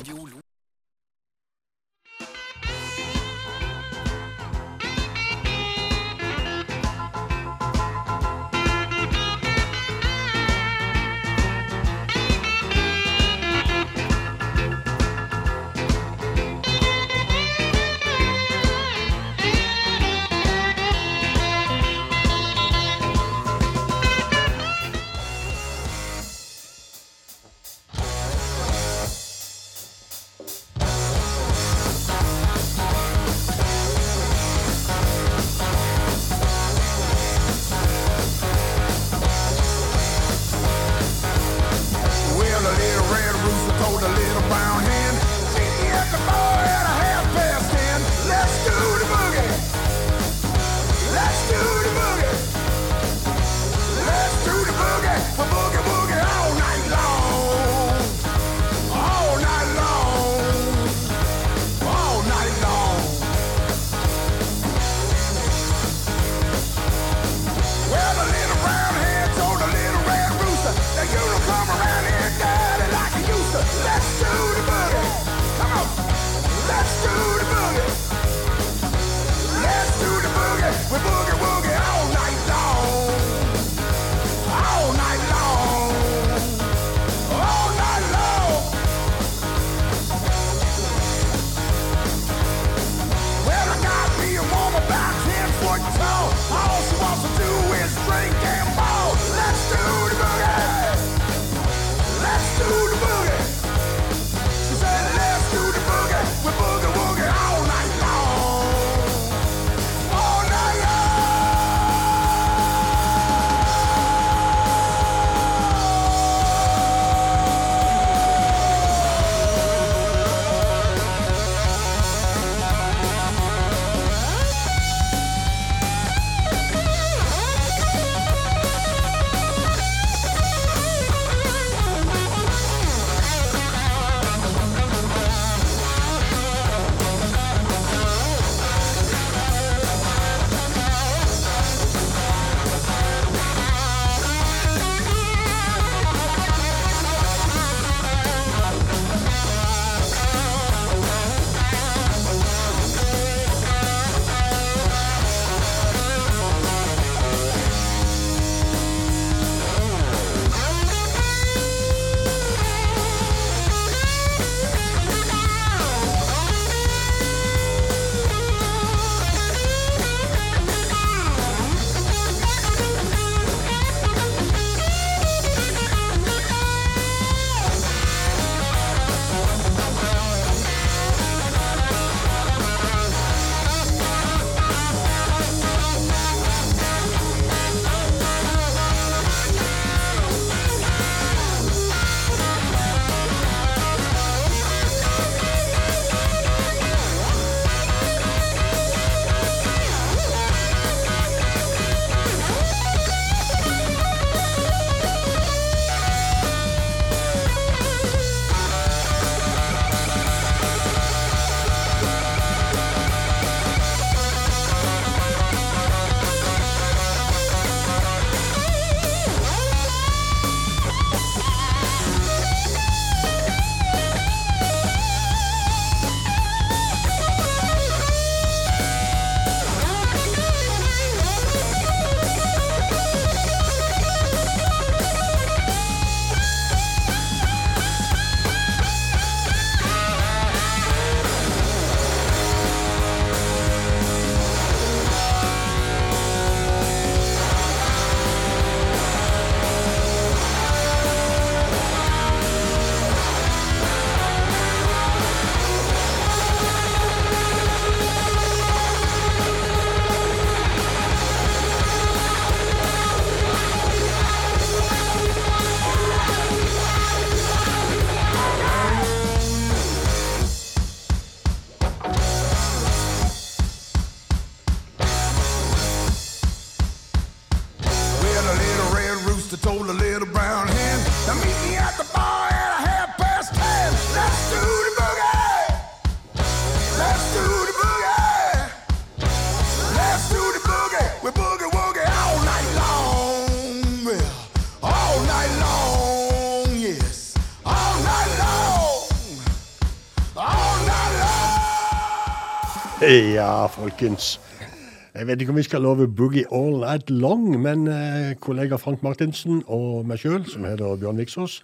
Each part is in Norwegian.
Radio Lo. Ja, folkens. Jeg vet ikke om vi skal love Boogie All Night Long, men eh, kollega Frank Martinsen og meg sjøl, som heter Bjørn Viksås,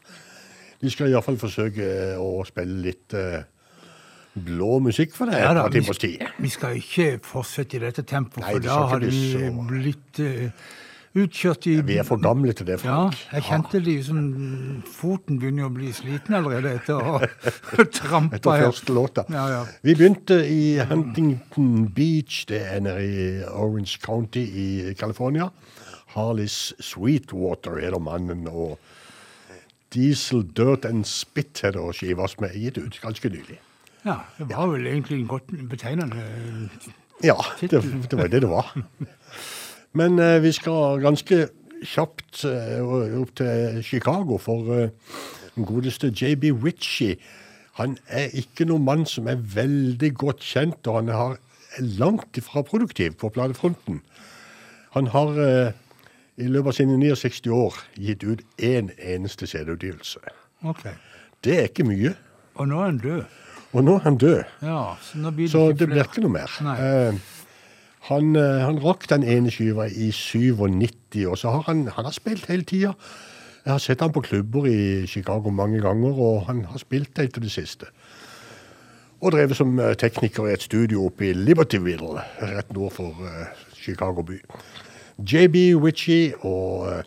vi skal iallfall forsøke eh, å spille litt eh, blå musikk for deg Ja da, vi, vi skal ikke fortsette i dette tempoet, Nei, for det da har det blitt eh, utkjørt i Vi er for gamle til det, Ja, jeg kjente liksom Foten begynner å bli sliten allerede etter å ha trampa Etter første låta. Ja, ja. Vi begynte i Huntington Beach, det er nede i Orange County i California. Harleys Sweetwater heter mannen, og Diesel Dirt and Spit heter skiva som er gitt ut ganske nylig. ja, det var vel egentlig en godt betegnende Ja, det, det var det det var. Men eh, vi skal ganske kjapt eh, opp til Chicago, for eh, den godeste JB Ritchie han er ikke noen mann som er veldig godt kjent, og han er langt ifra produktiv på platefronten. Han har eh, i løpet av sine 69 år gitt ut én eneste CD-utgivelse. Ok. Det er ikke mye. Og nå er han død. Og nå er han død. Ja, så blir det Så ikke det blir ikke noe mer. Nei. Han, eh, han rakk den ene skiva i 97, og så har han, han har spilt hele tida. Jeg har sett han på klubber i Chicago mange ganger, og han har spilt helt til det siste. Og drevet som eh, tekniker i et studio oppe i Libertyville, rett nord for eh, Chicago by. JB Witchie og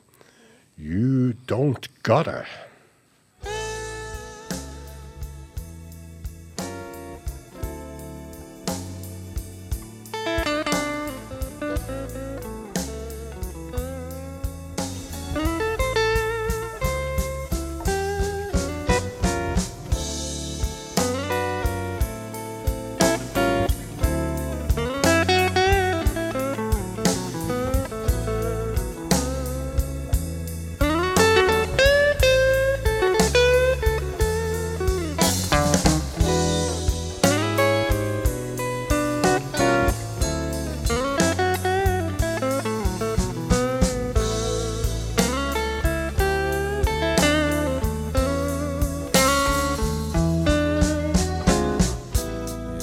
You Don't Gotta.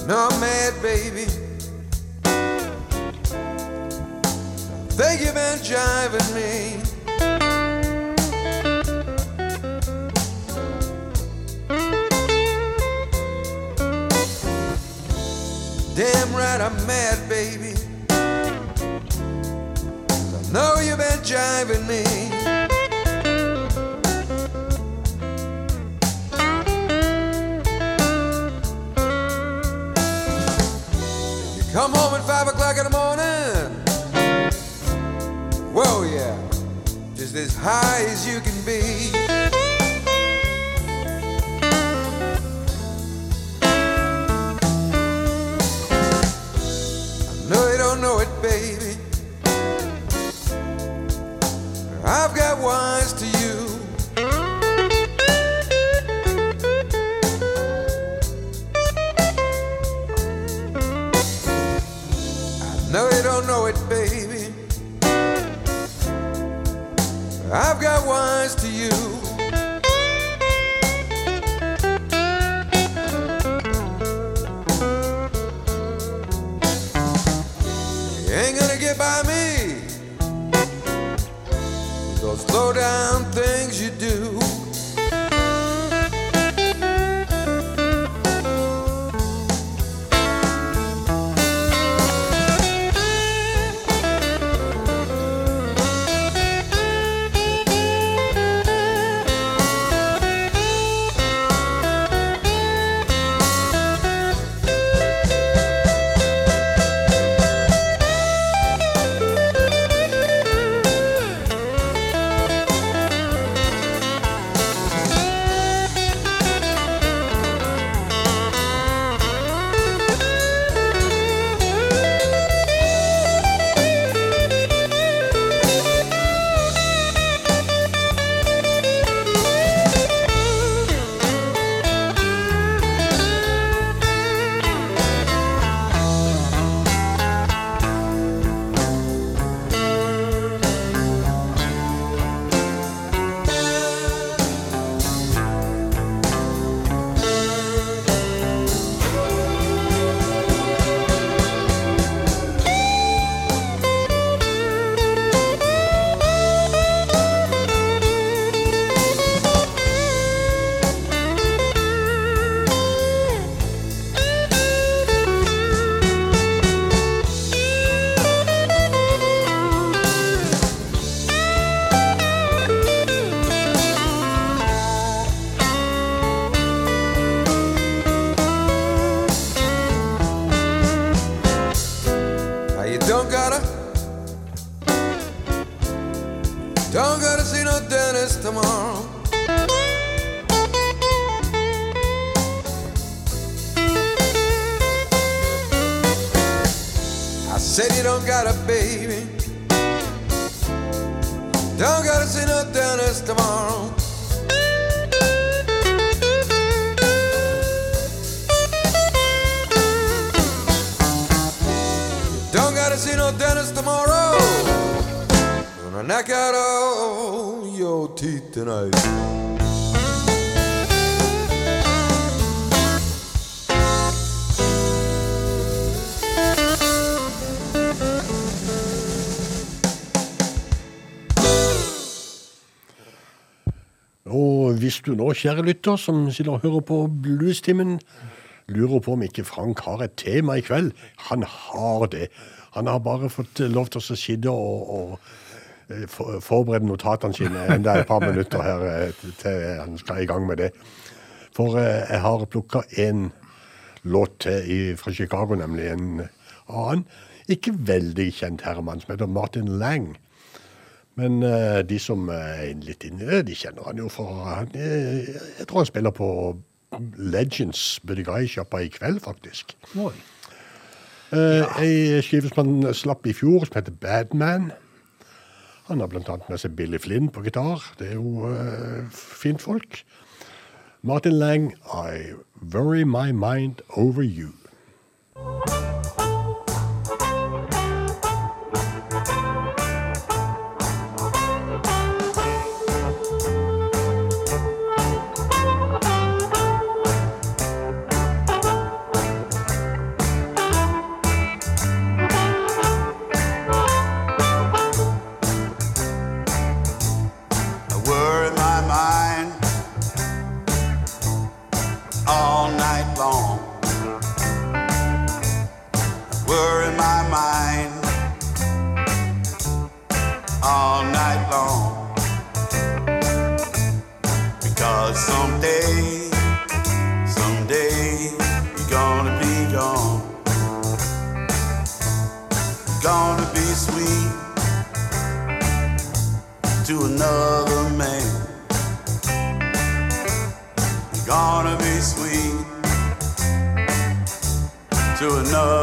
No, I'm mad, baby. Think you've been jiving me. Damn right, I'm mad, baby. I know you've been jiving me. Come home at five o'clock in the morning. Whoa, yeah, just as high as you can be. I know you don't know it, baby. I've got wines hvis du nå, kjære lytter, som sitter og hører på Bluestimen, lurer på om ikke Frank har et tema i kveld, han har det. Han har bare fått lov til å sitte og, og eh, for- forberede notatene sine enda et par minutter her eh, til han skal i gang med det. For eh, jeg har plukka en låt til fra Chicago, nemlig en annen, ikke veldig kjent herremann som heter Martin Lang. Men eh, de som er litt inni det, de kjenner han jo for han, eh, Jeg tror han spiller på Legends Buddy Guy-sjappa i kveld, faktisk. Oi. Uh, Ei skive som han slapp i fjor, som heter Badman. Han har annet med seg Billy Flynn på gitar. Det er jo uh, fint folk. Martin Lang, I worry my mind over you. To another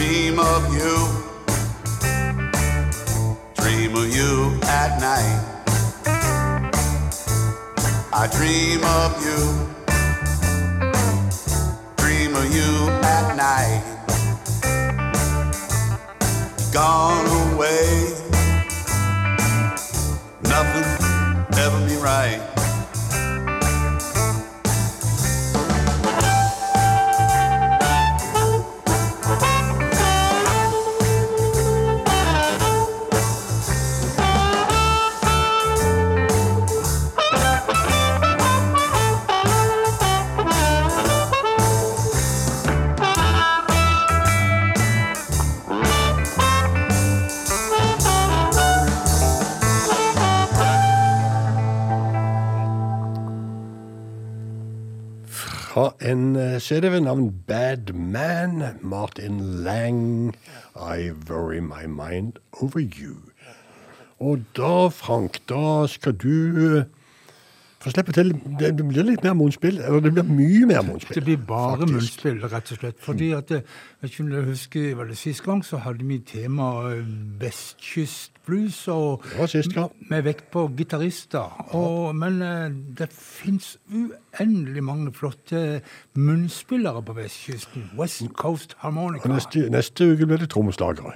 dream of you, dream of you at night. I dream of you, en eh, CD ved navn Bad Man, Martin Lang, I Worry My Mind Over You. Og da, Frank, da skal du eh, å slippe til Det det blir litt mer munnspill. Eller det blir mye mer munnspill. Det blir bare faktisk. munnspill, rett og slett. Fordi at, eh, jeg dere husker, var det Sist gang så hadde vi tema eh, vestkystblues, og gang. med vekt på gitarister. Og- Men eh, det fins uendelig mange flotte munnspillere på vestkysten. West Coast Harmonica. Neste, neste uke blir det trommeslagere.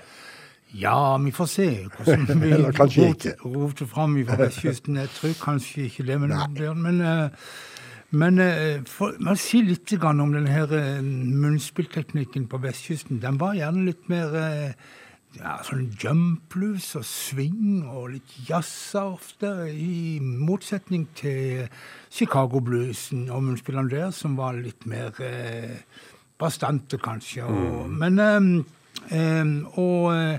Ja, vi får se hvordan vi Eller kanskje rot- ikke. roter fram fra vestkysten. Jeg tror kanskje ikke det, men, men, eh, men eh, for, man si litt om denne her eh, munnspillteknikken på vestkysten. Den var gjerne litt mer ja, sånn jump blues og swing og litt jazza ofte, i motsetning til Chicago-bluesen og munnspillene der, som var litt mer eh, bastante, kanskje. Og, Men eh, eh, Og eh,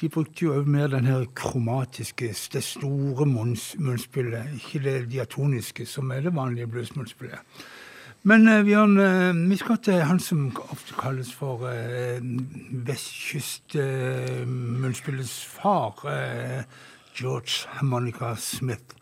de brukte jo mer den her kromatiske, det store munns- munnspillet, ikke det diatoniske, som er det vanlige bluesmunnspillet. Men eh, Bjørn, eh, vi skal til han som ofte kalles for eh, vestkystmunnspillets far, eh, George Harmonica Smith.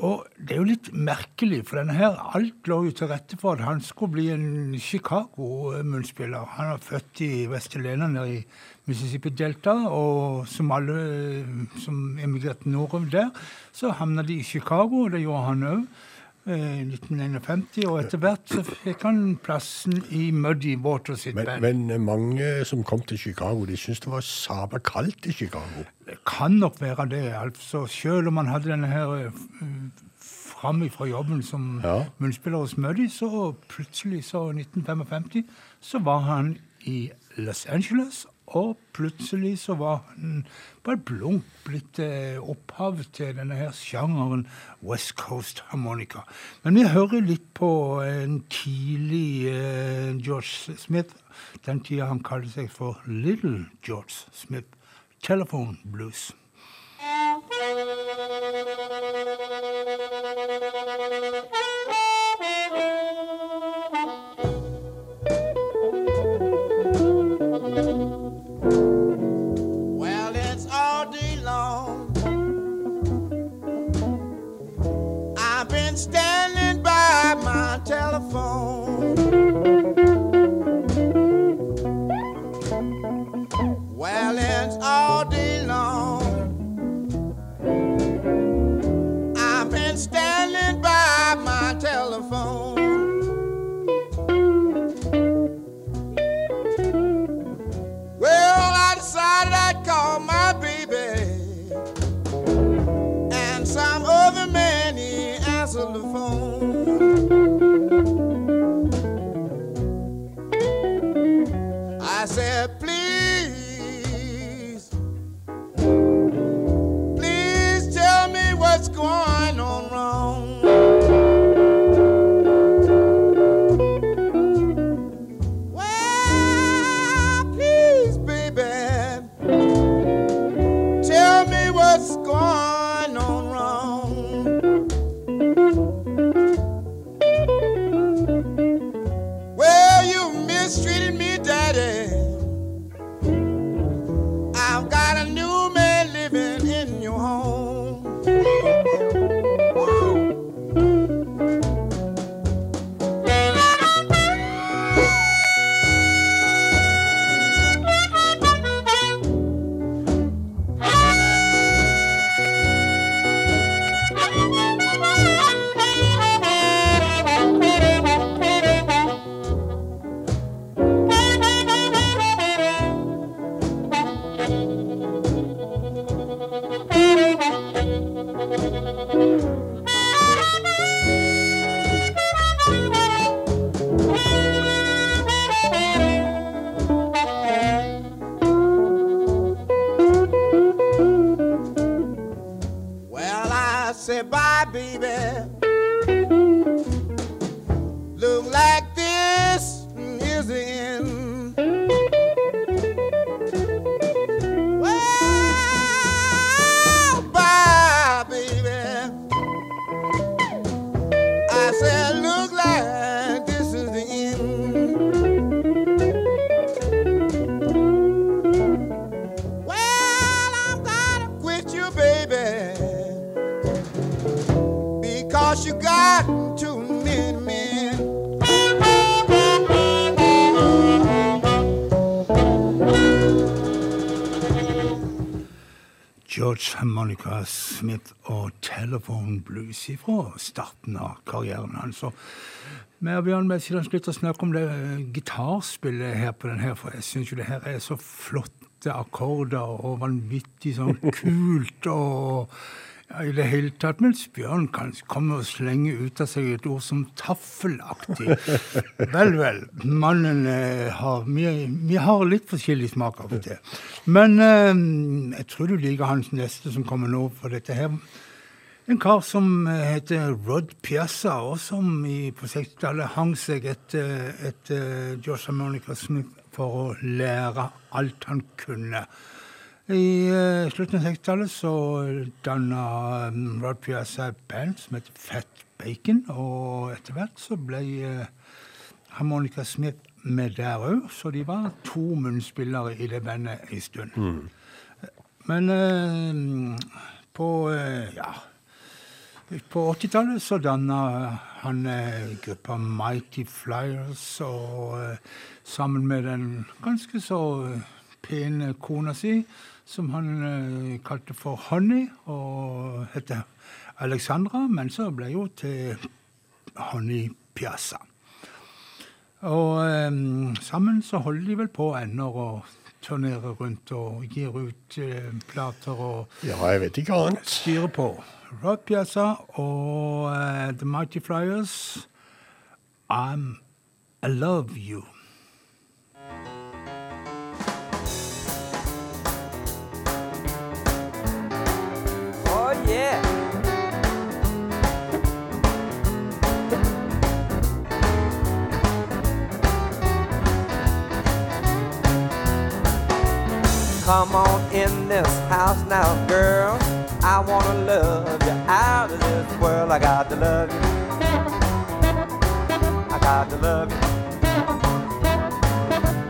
Og det er jo litt merkelig, for denne her, alt lå jo til rette for at han skulle bli en Chicago-munnspiller. Han er født i Vest-Helena nede i Mississippi-delta, og som alle eh, som emigrerte nordover der, så havna de i Chicago, og det gjorde han òg. I 1951, og etter hvert så fikk han plassen i Muddy Water sitt Men, band. men eh, mange som kom til Chicago, de syntes det var sabla kaldt i Chicago. Det kan nok være det. altså Selv om han hadde denne her fram framifrå jobben som Ja. munnspiller hos Muddy, så plutselig, så i 1955, så var han i Los Angeles. Og plutselig så var han et blunk blitt opphav til denne her sjangeren West Coast Harmonica. Men vi hører litt på en tidlig eh, George Smith. Den tida han kalte seg for Little George Smith. Telephone Blues. Well, stand. Smith og Telephone Blues fra starten av karrieren hans. Og vi og Bjørn Messiland slutter å snakke om det gitarspillet her på den her, for jeg syns jo det her er så flotte akkorder og vanvittig sånn kult og ja, i det hele tatt. Mens Bjørn kan komme og slenge ut av seg et ord som taffelaktig. Vel, vel. Mannen eh, har vi, vi har litt forskjellig smak av og til. Men eh, jeg tror du liker hans neste som kommer nå, for dette her en kar som eh, heter Rod Piazza, og som i, på 60-tallet hang seg etter, et, Josh Monica Smith for å lære alt han kunne. I uh, slutten av 60-tallet så danna um, Rod Piazza et band som het Fat Bacon, og etter hvert så ble uh, Harmonica Smith med der òg, så de var to munnspillere i det bandet en stund. Men uh, på ja, på 80-tallet så danna han eh, gruppa Mighty Flyers, og eh, sammen med den ganske så eh, pene kona si, som han eh, kalte for Honey, og heter Alexandra, men så ble hun til Honey Piazza. Og eh, sammen så holder de vel på ennå og turnerer rundt og gir ut eh, plater og Ja, jeg vet ikke annet. styrer på. Rock Piazza og eh, The Mighty Flyers. I'm I love you. Come on in this house now, girl. I wanna love you out of this world. I got to love you. I got to love you.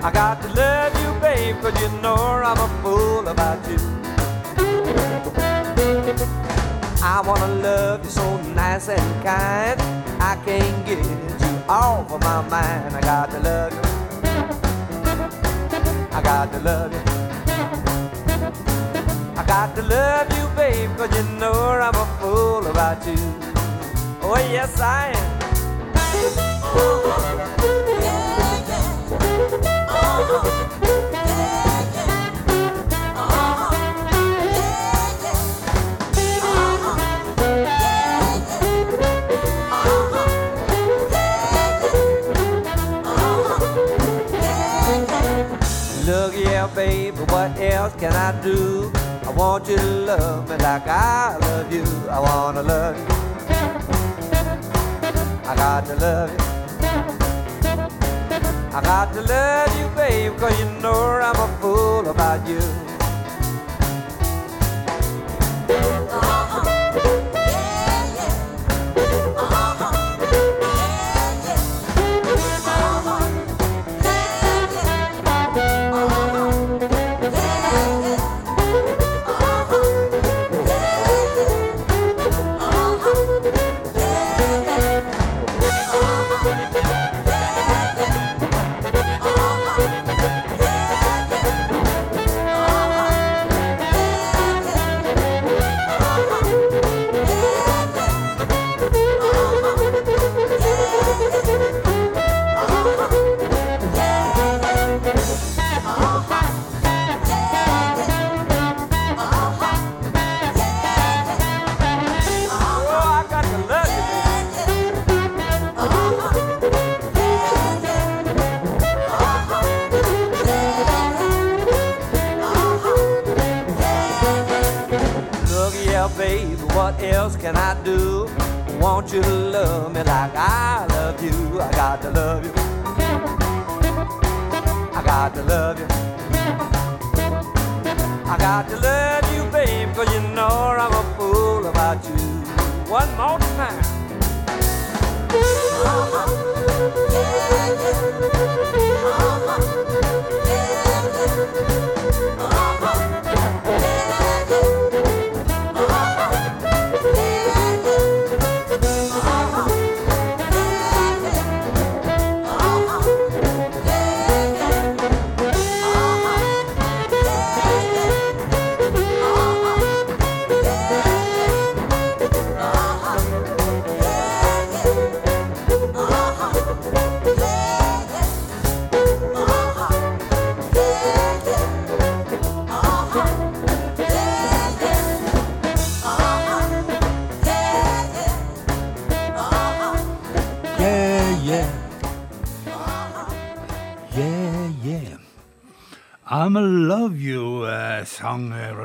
I got to love you, babe, cause you know I'm a fool about you. I wanna love you so nice and kind. I can't get you off of my mind. I got to love you. I got to love you. Got to love you, babe, cause you know I'm a fool about you. Oh, yes, I am. Look here, baby, what else can I do? I want you to love me like I love you. I wanna love you. I got to love you. I got to love you, babe, cause you know I'm a fool about you. Can I do? Want you to love me like I love you. I got to love you. I got to love you. I got to love you, babe, cause you know I'm a fool about you. One more time. eh, Rod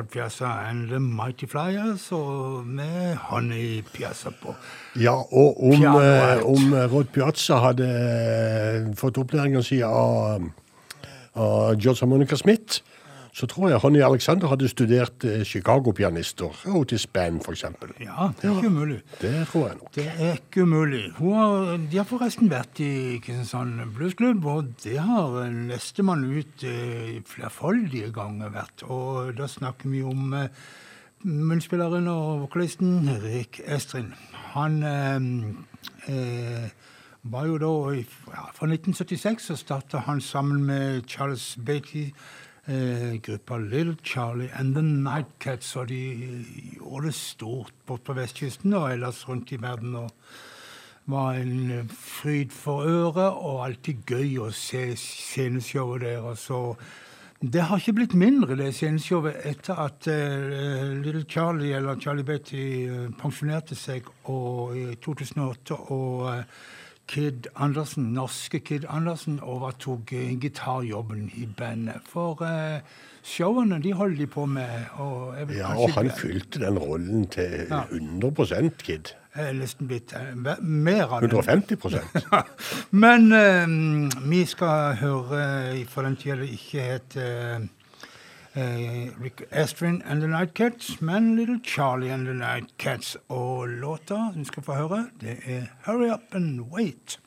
Piazza and The Mighty Flyers, og med Honey Piazza på. Ja, og om, eh, om Rod Piazza hadde eh, fått opplæringa si av, av George Monica Smith, så tror jeg Honey Alexander hadde studert eh, Chicago-pianister. Otis Band, eksempel. Ja, det er ikke umulig. Det tror jeg nok. Det er ikke umulig. Har, de har forresten vært i Kristiansand Bluesklubb, og det har nestemann ut eh, flerfoldige ganger vært. Og da snakker vi om eh, munnspilleren og vokalisten Rick Estrin. Han eh, eh, var jo da ja, Fra 1976 så starta han sammen med Charles Beatty eh, gruppa Little Charlie and The Nightcats, og de gjorde det stort bort på vestkysten og ellers rundt i verden. og var en eh, fryd for øret og alltid gøy å se sceneshowet deres. Og det har ikke blitt mindre, det sceneshowet, etter at uh, Little Charlie, eller Charlie Betty, uh, pensjonerte seg og, i 2008. og eh, Kid Andersen, norske Kid Andersen overtok eh, gitarjobben i bandet. For uh, showene de holder de på med. Og Ja, og han fylte den rollen til Ja. 100% Kid. nesten blitt eh, mer av den. 150 Men eh, vi skal høre, for den tida det ikke het eh, eh, Rick Estrin and The Nightcats, men Little Charlie and The Nightcats. Og låta vi skal få høre, det er Hurry Up and Wait.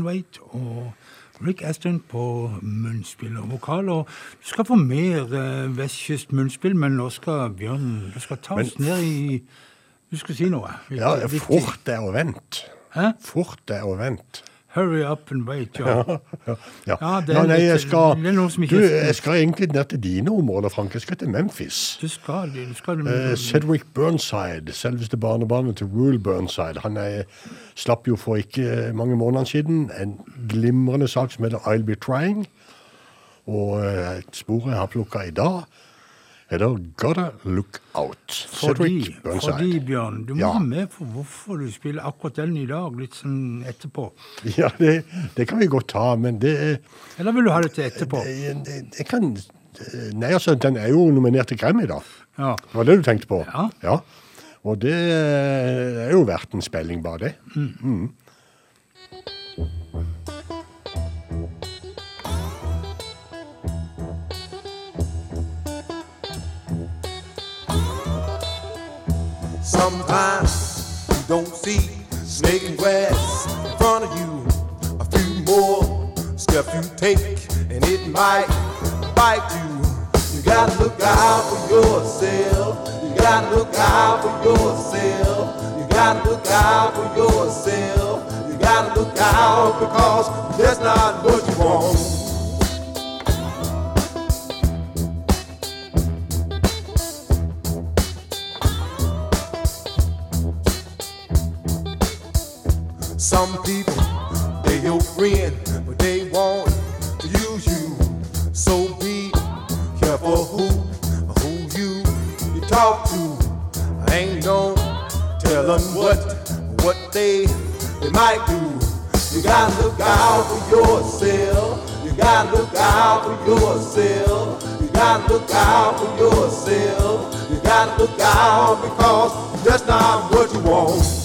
Wait og Rick Aston på munnspill og vokal. Og du skal få mer eh, vestkyst munnspill, men nå skal Bjørn Du skal ta oss Men- ned i Du skal si noe? Ja, fort er å vent. Hæ? Fort er å vent. Hurry up and wait, ja. Ja. Ja, det er ja, nei, litt- jeg skal, det noe som du, jeg skal egentlig ned til dine områder, Frank. Jeg skal til Memphis. Du skal, du skal uh, Cedric Burnside, selveste barnebarnet til Rule Burnside, han er, slapp jo for ikke mange måneder siden en glimrende sak som heter I'll Be Trying. Og uh, et spor jeg har plukka i dag, heter Gotta Look Out. Fordi, fordi, Bjørn, du må Ja. ha med for hvorfor du spiller akkurat den i dag, litt sånn etterpå. Ja, det, det kan vi godt ta, men det er Eller vil du ha det til etterpå? Jeg kan Nei, altså, den er jo nominert til Grammy, da. Ja. Det var det du tenkte på? Ja. ja. Og det er jo verdt en spilling, bare det. Mm. Sometimes you don't see snake grass in front of you. A few more steps you take, and it might bite you. You gotta look out for yourself. You gotta look out for yourself. You gotta look out for yourself. You gotta look out because that's not what you want. They, they might do. You gotta look out for yourself. You gotta look out for yourself. You gotta look out for yourself. You gotta look out because that's not what you want.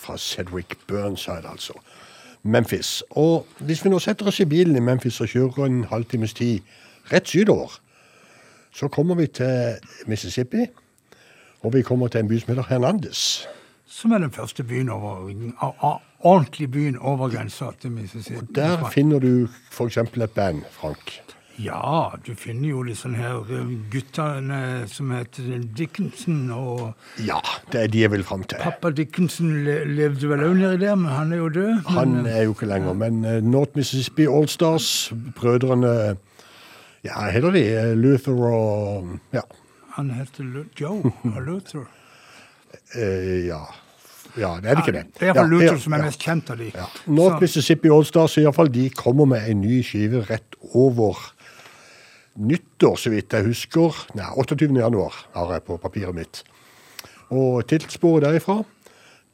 Fra Cedric Burnside, altså. Memphis. Og hvis vi nå setter oss i bilen i Memphis og kjører en halvtimes tid rett sydover, så kommer vi til Mississippi, og vi kommer til en by som heter Hernandez. Som er den første byen over, ordentlig byen over grensa til Mississippi. Og Der finner du f.eks. et band, Frank, Ja, du finner jo disse her eh, guttene som heter Dickinson og Ja, det er de jeg vil fram til. Pappa Dickinson levde vel òg nedi der, men han er jo død. Han Men, er jo ikke lenger, men eh, North Mississippi Allstars, brødrene Ja, heter de eh, Luther og Ja. han heter Joe og Luther. eh, ja. ja, det er det ikke det. Det er iallfall Luther ja, som er ja. mest kjent av de. Ja. North Så- Mississippi Allstars i alle fall, de kommer med en ny skive rett over nyttår, så vidt jeg husker. Nei, 28. januar har jeg på papiret mitt. Og tittelsporet derifra,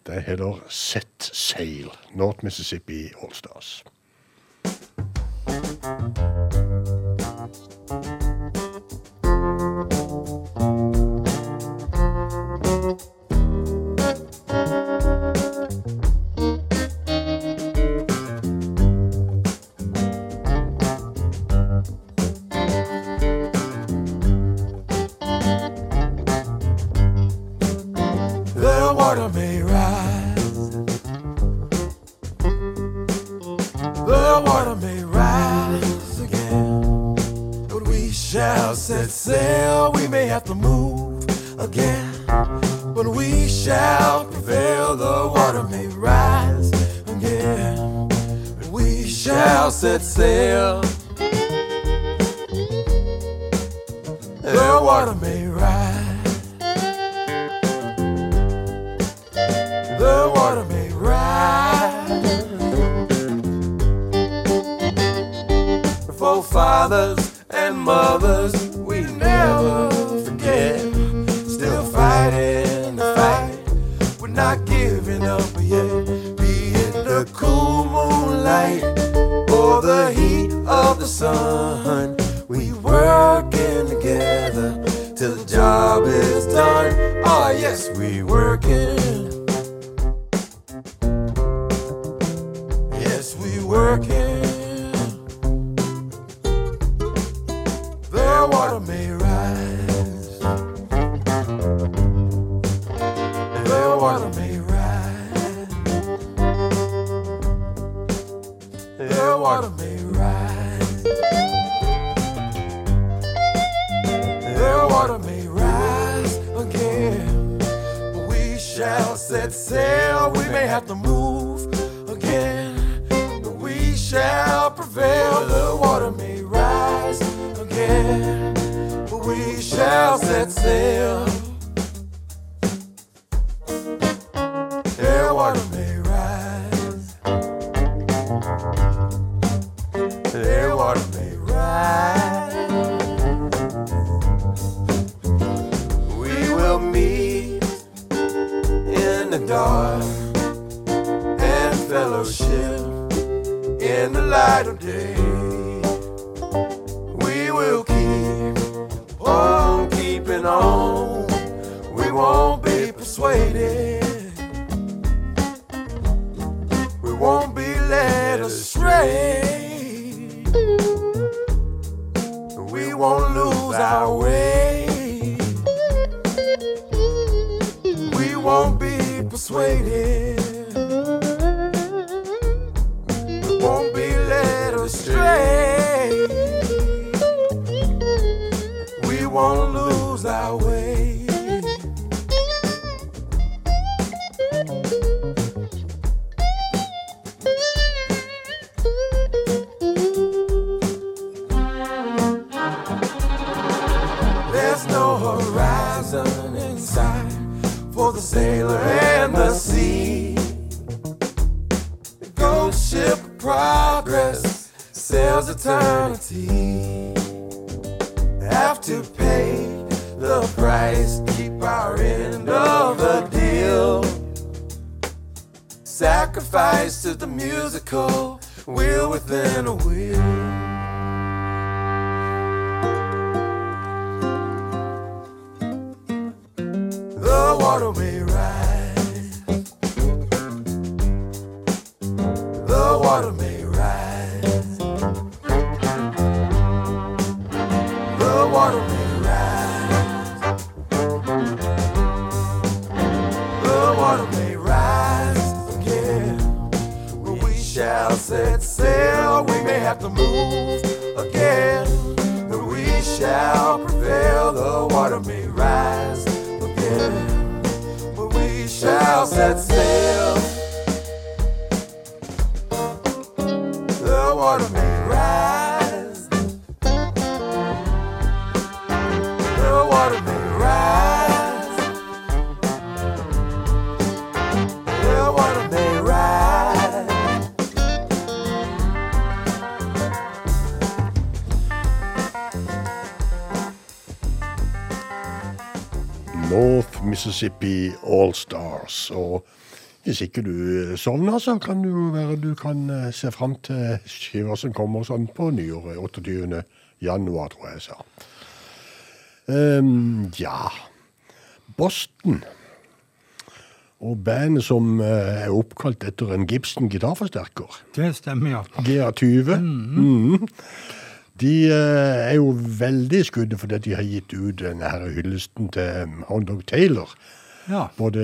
det heter Set Sail. North Mississippi Allstars. Set sail. We may have to move again. But we shall prevail. The water may rise again. But we shall set sail. The water may rise. the water may rise. For fathers and mothers, ghost ship of progress sails eternity. Have to pay the price, keep our end of the deal. Sacrifice to the musical wheel within a wheel. Stars. Og hvis ikke du sovner, så kan det jo være du kan eh, se fram til skiva som kommer sånn på nyåret. 28. januar, tror jeg jeg sa. Um, ja Boston. Og bandet som eh, er oppkalt etter en Gibson gitarforsterker. Det stemmer, ja. GA20. Mhm. De eh, er jo veldig i skuddet fordi de har gitt ut denne hyllesten til Hound Dog Taylor. Ja. Både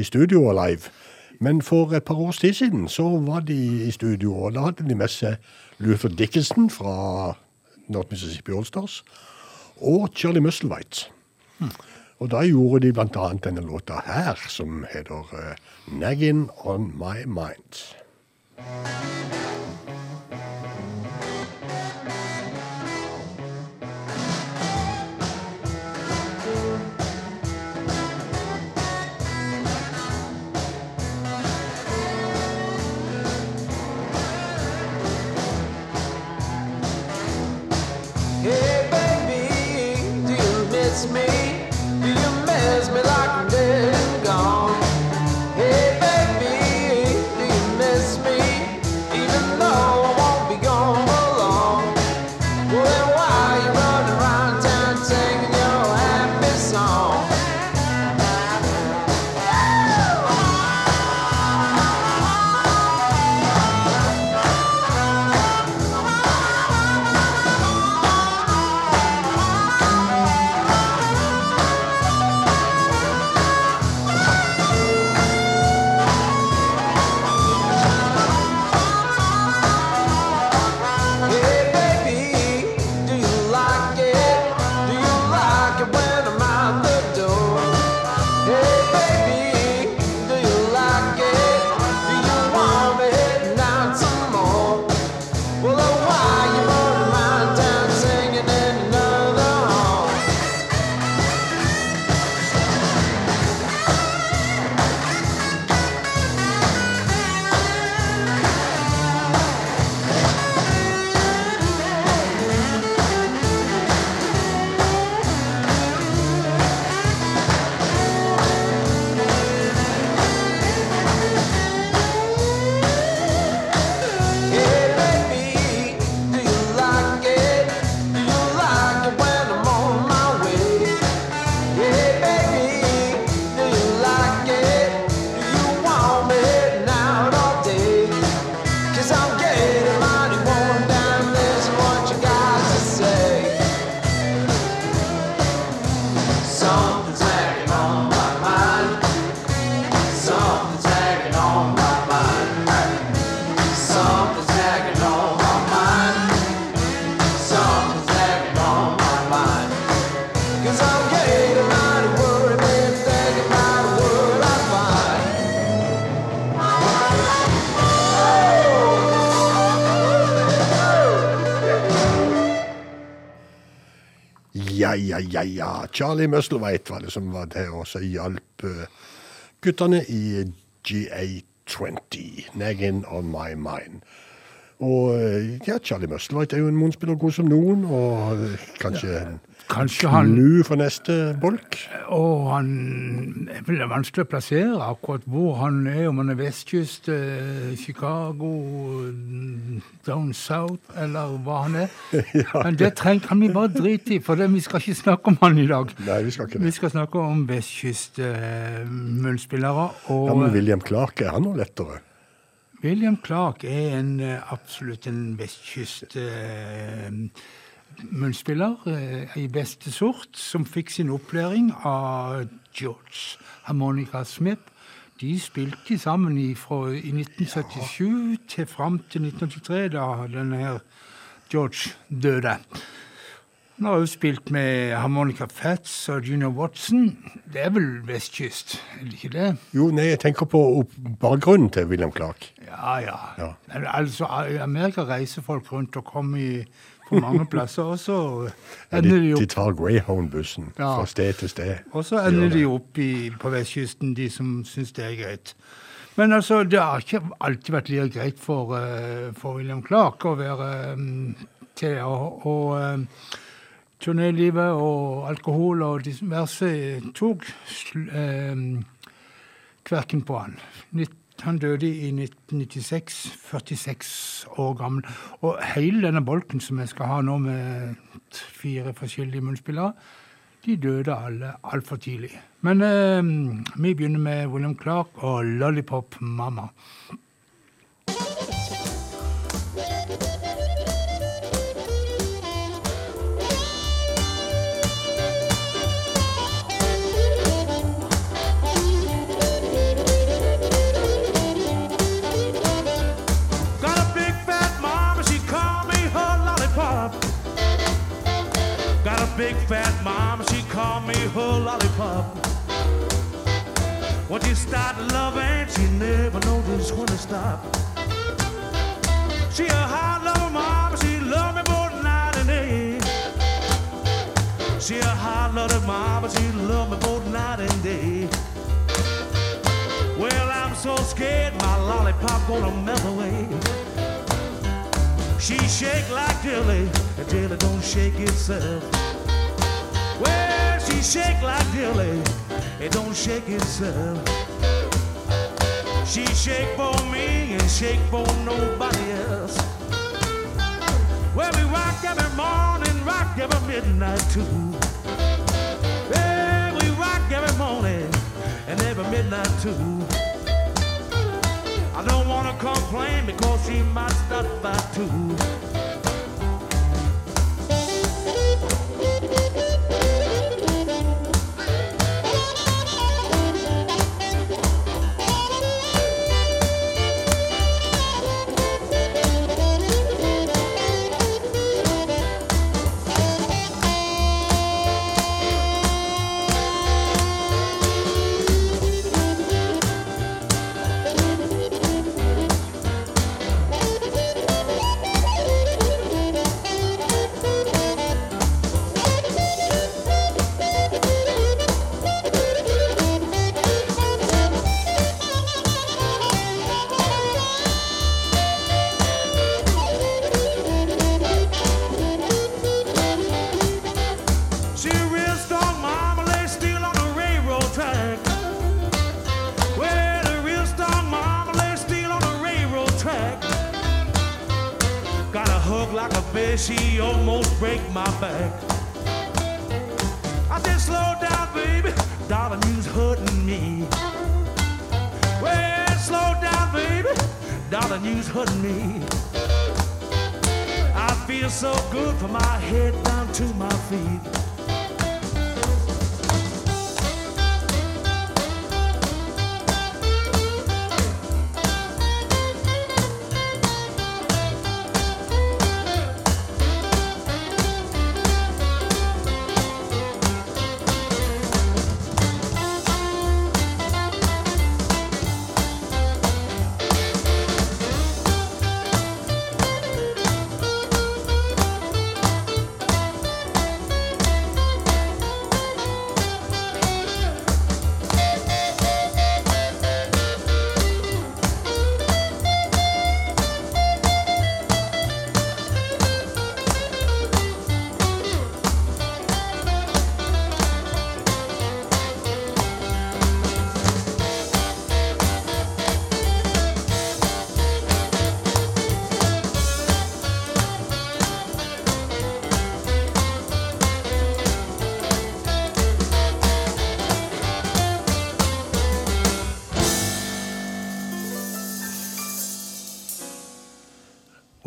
i studio og live. Men for et par års tid siden så var de i studio, og da hadde de med seg Luther Dickinson fra North Mississippi Allstars og Charlie Musselwhite. Og da gjorde de annet denne låta her, som heter uh, 'Naggin' On My Mind'. Yeah. Ja, ja, ja, ja. Charlie Musselwhite var det som var der og så hjalp eh, guttene i GA20, Naggin on my mind. Og eh, ja, Charlie Musselwhite er jo en munnspiller god som noen, og eh, kanskje en Kanskje han knu for neste bolk. Og han er vel vanskelig å plassere akkurat hvor han er, om han er vestkyst, eh, Chicago, down south, eller hva han er. Men det trenger, kan vi bare drite i, for det, vi skal ikke snakke om han i dag. Nei, vi skal ikke Vi skal snakke om vestkyst eh, Ja, men William Clark, er han noe lettere? William Clark er en, eh, absolutt en vestkyst eh, munnspiller eh, i beste sort, som fikk sin opplæring av George Harmonica Smith. De spilte sammen i, fra, i 1977 til fram til 1983, da denne her George døde. Han har jo spilt med Harmonica Fats og Junior Watson. Det er vel vestkyst, er det ikke det? Jo, nei, jeg tenker på bakgrunnen til William Clark. Ja, ja. Ja. Altså, I Amerika reiser folk rundt og kommer i, på mange plasser, og så ender de, de de tar Greyhound-bussen Ja. fra sted til sted. og så ender de opp i, på vestkysten, de som syns det er greit. Men altså, det har ikke alltid vært like greit for, eh, for William Clark å være um, til å, å um, Turnélivet og alkohol og diverse tok sl- um, kverken på han. Nitt- Han døde i 1996, 46 år gammel. Og hele denne bolken som jeg skal ha nå med fire forskjellige munnspillere, de døde alle altfor tidlig. Men eh, vi begynner med William Clark og Lollipop Mama. Big fat mom, she called me her lollipop. When she start loving, she never knows when to stop. She a hot lover mama, she love me both night and day. She a hot lover mama, she love me both night and day. Well, I'm so scared my lollipop gonna melt away. She shake like jelly, and jelly don't shake itself. Well, she shake like jelly, it don't shake itself. She shake for me and shake for nobody else. Well, we rock every morning, rock every midnight too. Yeah, we rock every morning and every midnight too. I don't wanna complain because she might start fight too.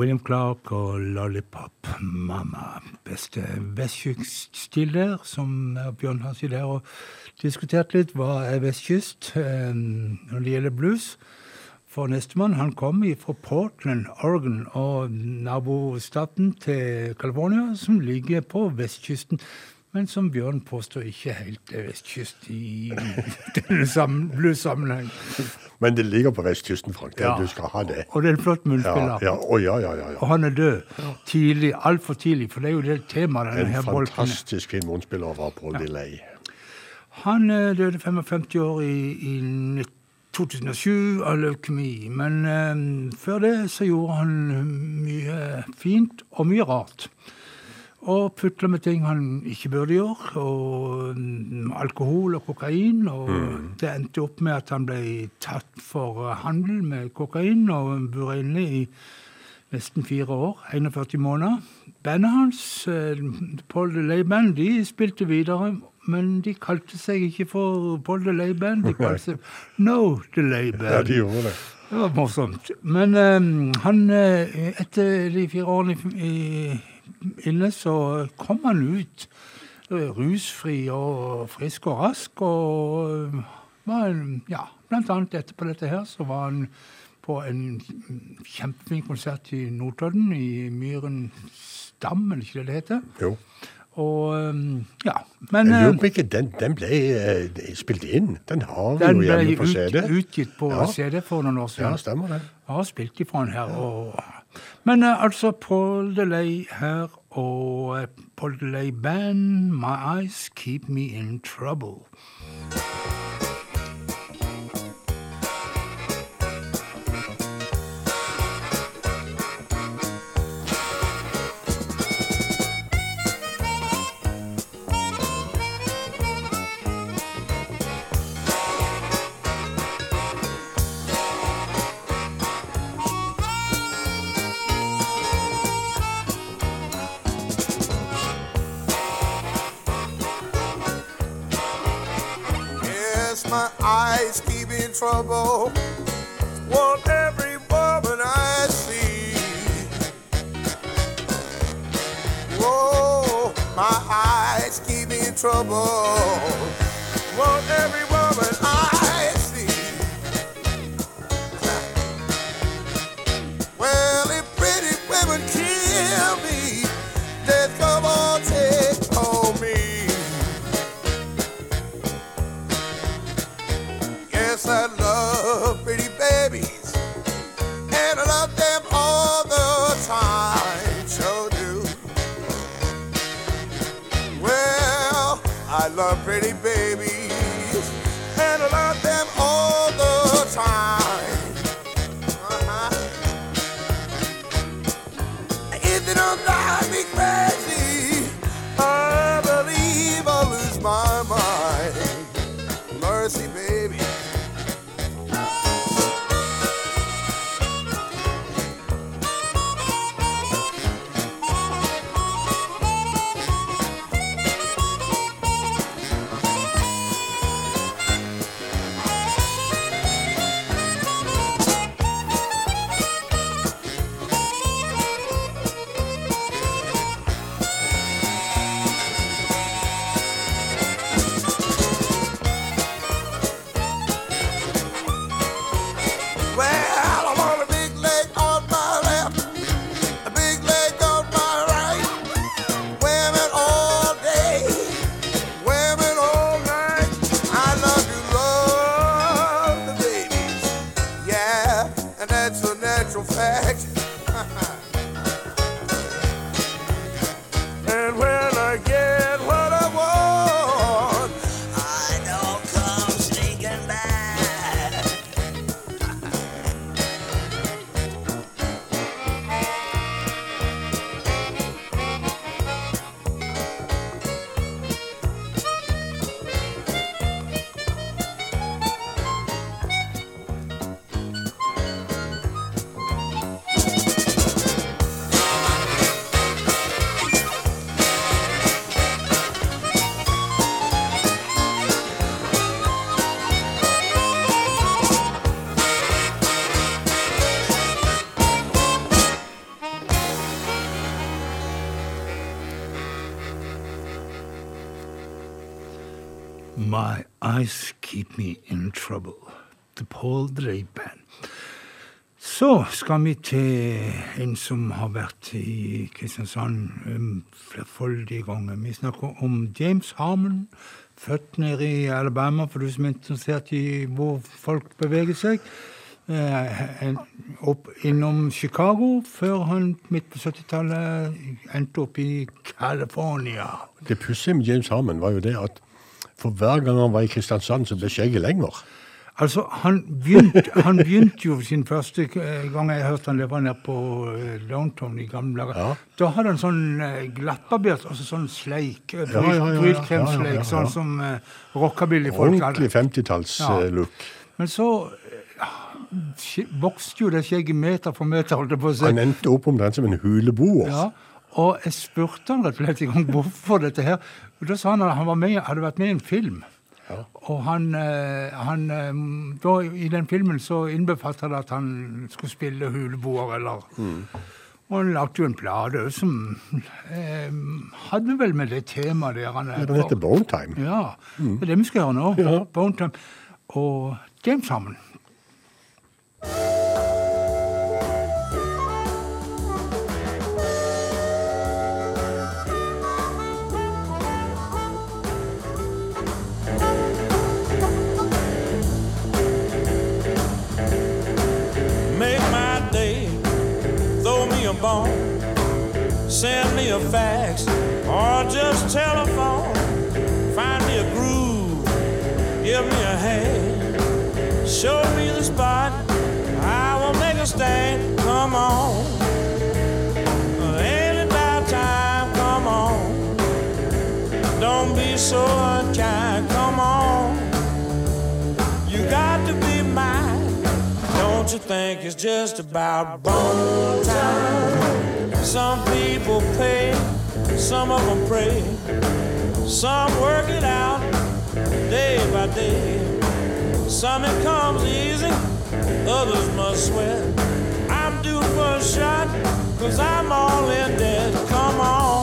William Clark og Lollipop Mama. Beste vestkyst-stil der, som Bjørn har sittet her og diskutert litt. Hva er vestkyst eh, når det gjelder blues? For nestemann han kom fra Portland, Oregon, og nabostaten til California, som ligger på vestkysten. Men som Bjørn påstår ikke helt er vestkyst i denne sam- blues-sammenheng. Men det ligger på vestkysten, Frank. Det, Ja. Du skal ha det. Og det er en flott munnspiller. ja, ja, ja, ja, ja. Og han er død tidlig, altfor tidlig, for det er jo det temaet denne En her er. fantastisk fin munnspiller var Paul Delay. Han eh, døde 55 år i, i 2007 av leukemi. Men um, før det så gjorde han mye fint og mye rart. Og putler med ting han ikke burde gjøre. Og mm, alkohol og kokain. Og det endte opp med at han ble tatt for eh, handel med kokain og burde inne i nesten fire år. 41 måneder. Bandet hans, eh, Paul DeLay Band, de spilte videre. Men de kalte seg ikke for Paul DeLay Band, de kalte seg No Delay Band. Ja, de gjorde det. Det var morsomt. Men um, han, etter de fire årene i, i, inne, så kom han ut eh, rusfri og frisk og rask. Og eh, var ja, blant annet etterpå dette her, så var han på en kjempefin konsert i Notodden, i Myren Stam, eller ikke det det heter. Jo. Og eh, ja. Men Jeg lurer på ikke den, den ble spilt inn. Den har vi den jo ble hjemme på ut, CD. utgitt på Ja. CD for noen år siden. Ja, stemmer det. Jeg har spilt ifra den her. Og, men eh, altså Paul Delay her og eh, Paul Delay Band, My Eyes Keep Me In Trouble. Trouble. Want every woman I see. Whoa, my eyes keep me in trouble. Want every woman I Paul Delay Så skal vi til en som har vært i Kristiansand um, flerfoldige ganger. Vi snakker om James Harmon, født nede i Alabama, for du som er interessert i hvor folk beveger seg. Eh, opp innom Chicago, før han midt på 70-tallet endte opp i California. Det pussige med James Harmon var jo det at for hver gang han var i Kristiansand, så ble skjegget lenger. Altså, han begynte, han begynte jo sin første eh, gang jeg hørte han løpe nede på eh, Downtown i gamle dager. Ja. Da hadde han sånn eh, glattbarbert, altså sånn sleik, brylkremsleik, sånn som uh, rockabillyfolk hadde. Ordentlig 50-talls-look. Men så eh, vokste jo det skjegget meter for meter, holdt jeg på å si. Han endte opp omtrent som en huleboer. Ja, og jeg spurte han rett og slett en gang hvorfor dette her. Og Da sa han at han var med, hadde vært med i en film. Og han, eh, han eh, da, I den filmen så innbefatter det at han skulle spille huleboer, eller Og han lagde jo en plate som eh, hadde vel med det temaet der. Han, Ja, Den heter Bone Time. Ja, det er det vi skal gjøre nå. Ja. Bone Time. Og James Harmon. Make me a fax, or just telephone. Find me a groove, give me a hand, show me the spot. I will make a stand. Come on, time? Come on, don't be so unkind. Come on, you got to be mine. Don't you think it's just about bone time? Some people pay, some of them pray, some work it out day by day. Some it comes easy, others must sweat. I'm due for a shot, cause I'm all in debt. Come on,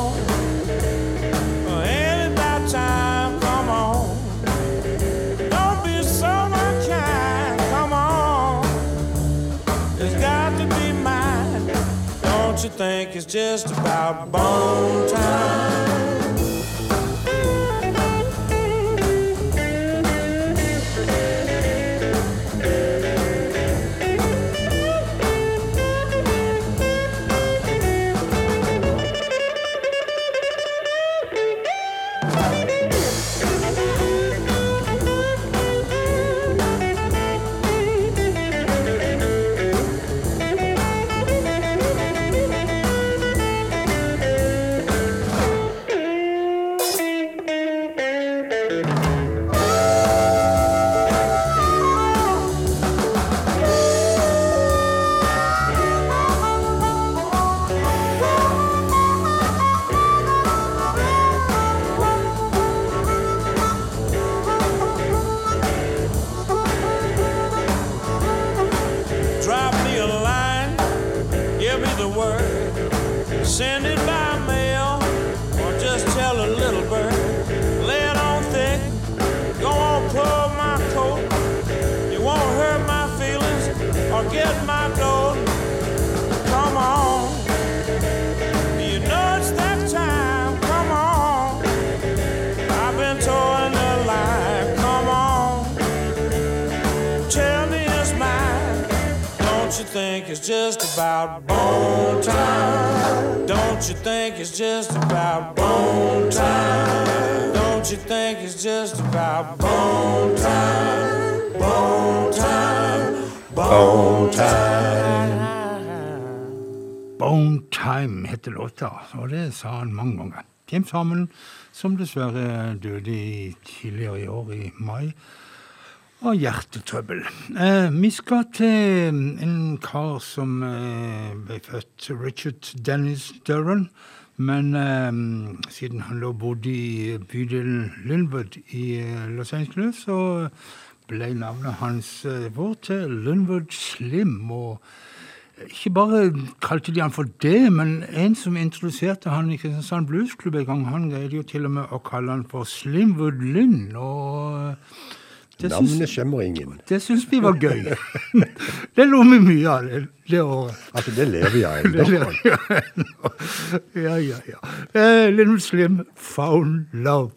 you think it's just about bone time? Og det sa han mange ganger. James Hammond, som dessverre døde i tidligere i år, i mai, av hjertetrøbbel. Eh, vi skal til en kar som eh, ble født, Richard Dennis Duran. Men eh, siden han lå bodde i bydelen Lundwood i eh, Los Angeles, så ble navnet hans eh, vår til Lundwood Slim. og ikke bare kalte de han for det, men en som introduserte han i Kristiansand Bluesklubb en gang, han greide jo til og med å kalle han for Slimwood Lynn. Og Det Navnet skjemmer ingen. det syns vi var gøy. Det lo vi mye av det, det året. Altså, det lever jeg ennå. Ja, ja, ja. Uh, Little Slim, Found Love.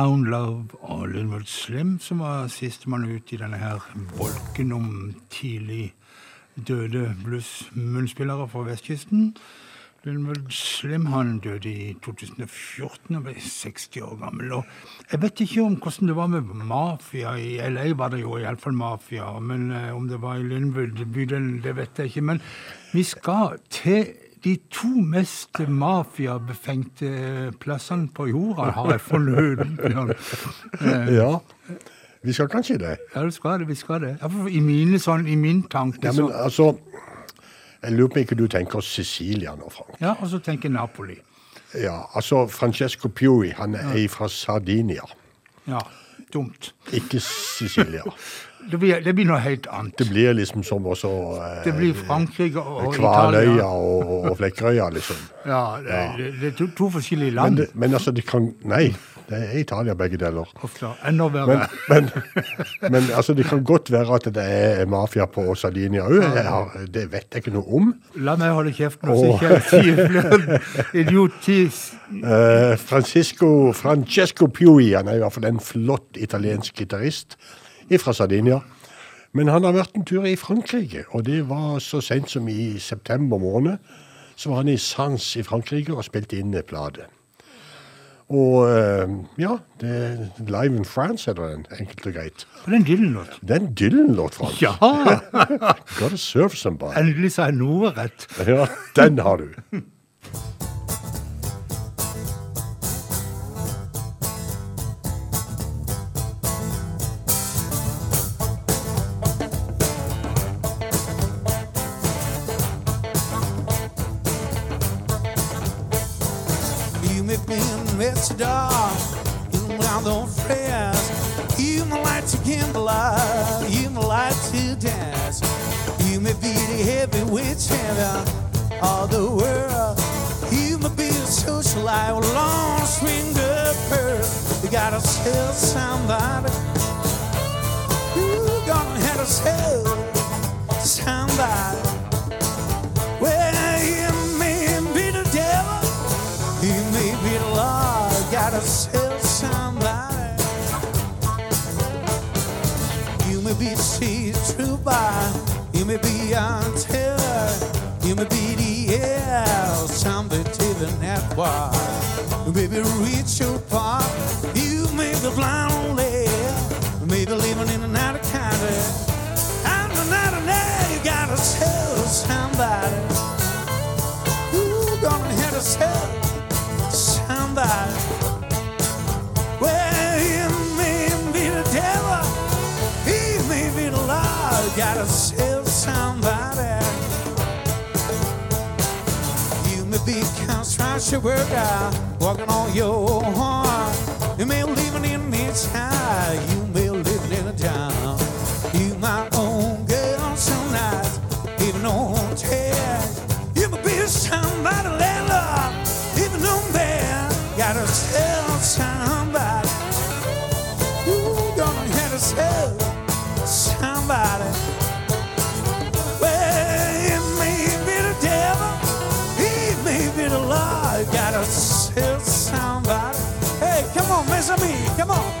Found Love og Lundvold Slim, som var sistemann ut i denne her bolken om tidlig døde blues-munnspillere fra vestkysten. Lundvold Slim han døde i 2014 og ble 60 år gammel. Og jeg vet ikke om hvordan det var med mafia. I LA var det jo iallfall mafia. Men eh, om det var i Lundvold bydelen, det vet jeg ikke. Men vi skal til de to mest mafiabefengte plassene på jorda, har jeg. Eh, Ja, vi skal kanskje det. Ja, vi skal det. Vi skal det. I mine sånn, i min tanke Ja, så men altså, jeg lurer på ikke du tenker Sicilia nå, Frank. Ja, og så tenker Napoli. Ja, altså Francesco Piui, han er fra Sardinia, Ja, dumt. ikke Sicilia. Det blir, det blir noe helt annet. Det blir liksom som også eh, Det blir Frankrike og Kvaløya Italia. og, og Flekkerøya, liksom. Ja, det, det, det er to, to forskjellige Men, land. det, men altså, det kan Nei, det er Italia begge deler. Ofte. Enda Men, verre. men, men altså, det kan godt være at det er mafia på Sardinia òg. Det vet jeg ikke noe om. La meg holde kjeft nå, så ikke jeg sier idiotis. Eh, Francisco, Francesco Piui han er i hvert fall en flott italiensk gitarist fra Sardinia. Men han har vært en tur i Frankrike, og det var så sent som i september måned. Så var han i Sans i Frankrike og spilte inn en plate. Og eh, ja, det, Live in France heter den, enkelt og greit. Og en Dylan-låt. Det er en Dylan-låt, Frans. Ja! Gotta serve somebody. Endelig sa jeg noe rett. Ja, den har du. The heavyweight champion of the world, you may be a socialite long swinger pearl. You gotta tell somebody, you gonna have to tell somebody. Well, you may be the devil. You may be the Lord, gotta sell somebody. You may be the true by, you may be on terror, you may be the air, somebody living that war. You may be rich or poor, you may be blind or left, you may be living in another country. And another day, you gotta tell somebody. Construction worker, working on your horn. You may live in midtown, you come on.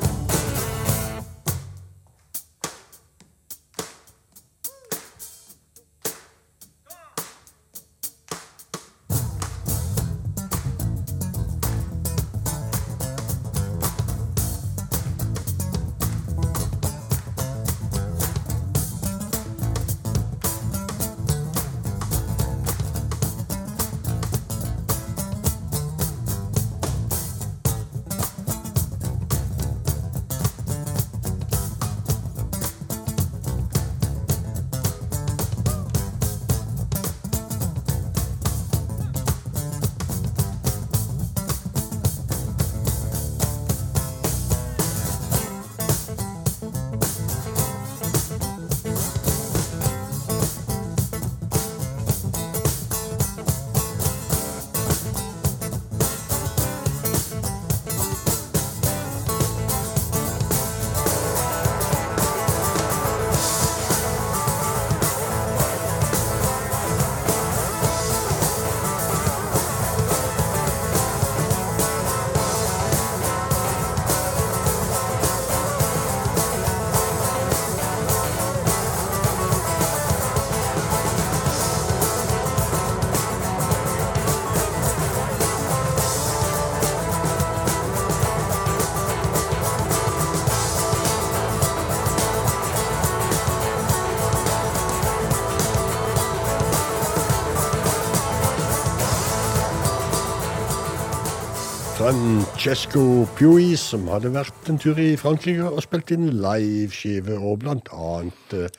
Francesco Piui, som hadde vært en tur i Frankrike og spilt inn liveskive, og blant annet eh,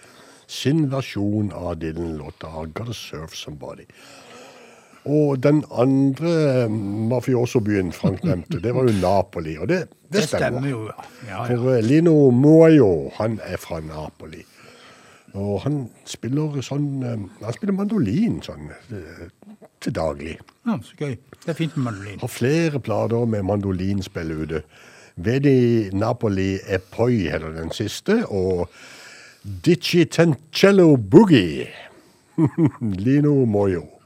sin versjon av Dylan-låta 'Gotta Serve Somebody'. Og den andre eh, mafiosobyen Frank nevnte, det var jo Napoli. Og det, det, Det stemmer. stemmer jo, ja. ja, ja. For uh, Lino Muoio, han er fra Napoli. Og han spiller sånn uh, Han spiller mandolin sånn til daglig. ja. Så gøy. Det er fint med mandolin. Har flere plater med mandolinspill ute. Vedi Napoli Epoi poi heter den siste, og Dicitencello Boogie. Lino Moyo.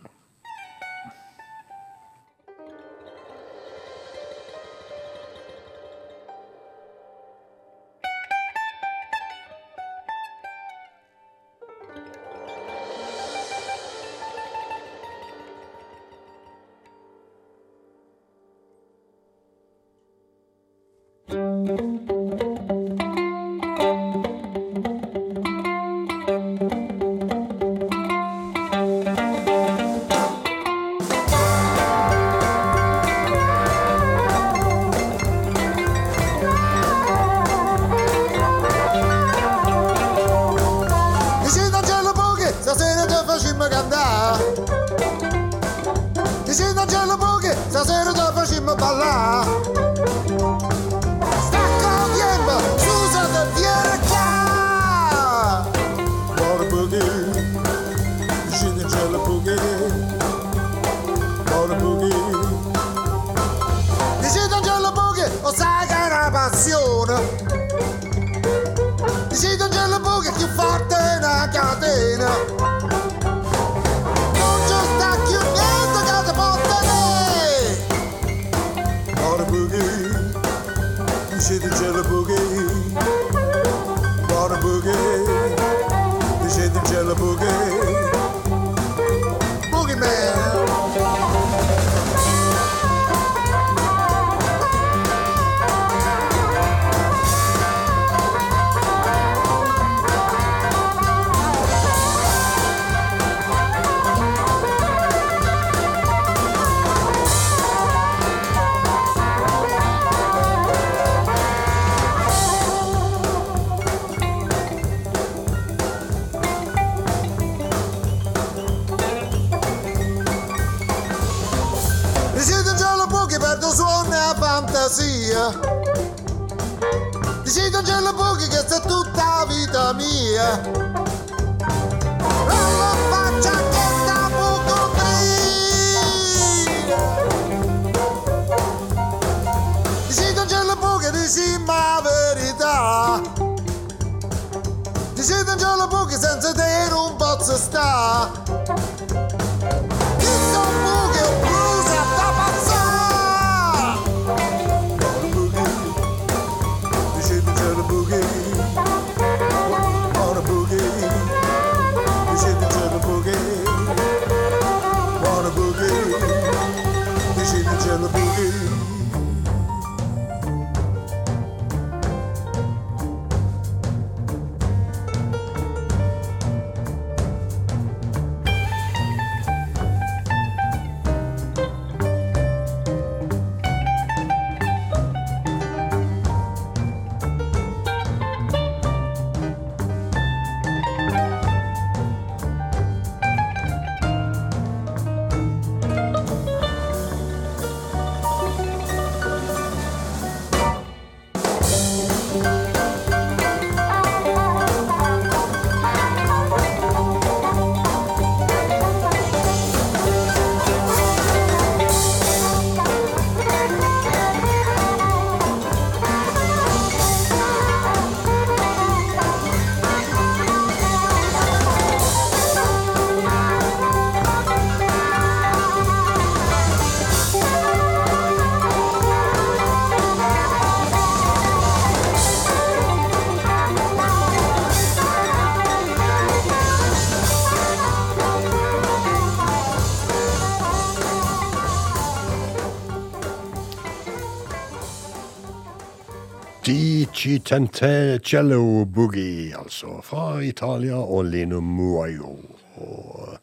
Dicitencello Boogie, altså. Fra Italia og Lino Muayo. Og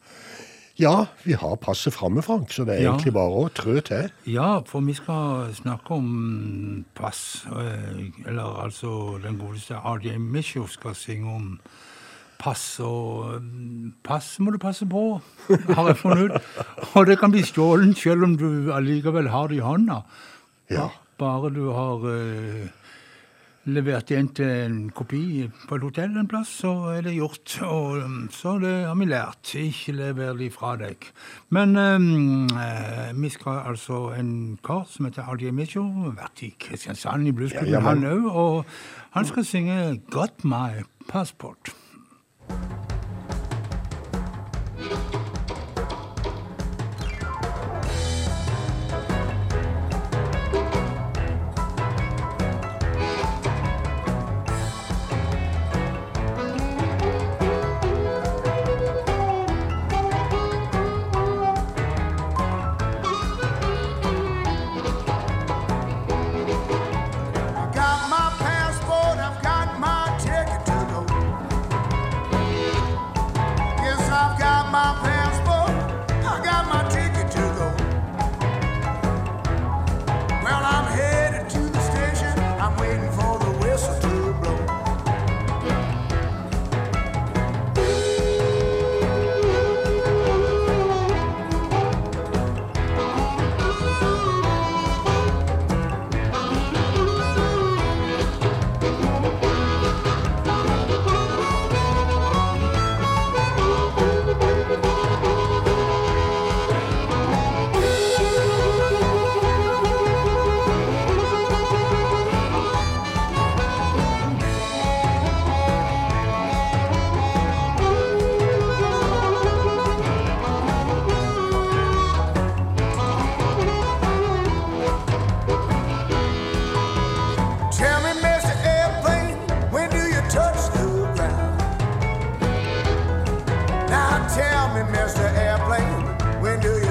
ja, vi har passet framme, Frank, så det er Ja. egentlig bare å trø til. Ja, for vi skal snakke om pass. eh, Eller altså den godeste RJ Mischoff skal synge om pass og Pass må du passe på, har jeg funnet ut. Og det kan bli stjålet selv om du allikevel har det i hånda. Ja. Bare du har eh, levert inn til en kopi på et hotell en plass, så er det gjort. Og um, så det har vi lært. Ikke lever de fra deg. Men um, eh, vi skal altså en kar som heter Aldi Micho, vært i Kristiansand i Bluesklubben, Ja, han òg. Og han skal synge 'Got My Passport'. Me, Mr. Airplane, when do you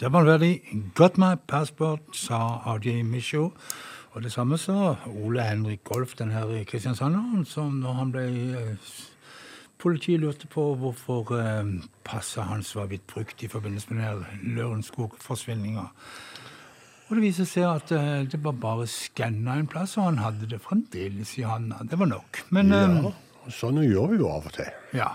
Det var veldig Got my passport, sa RJ Misho. Og det samme sa Ole Henrik Golf, den her kristiansanderen, som når han ble eh, Politiet lurte på hvorfor eh, passet hans var blitt brukt i forbindelse med den Lørenskog-forsvinninga. Og det viser seg at eh, det var bare skanna en plass, og han hadde det fremdeles i handa. Det var nok. Men eh, Ja, sånn gjør vi jo av og til. ja.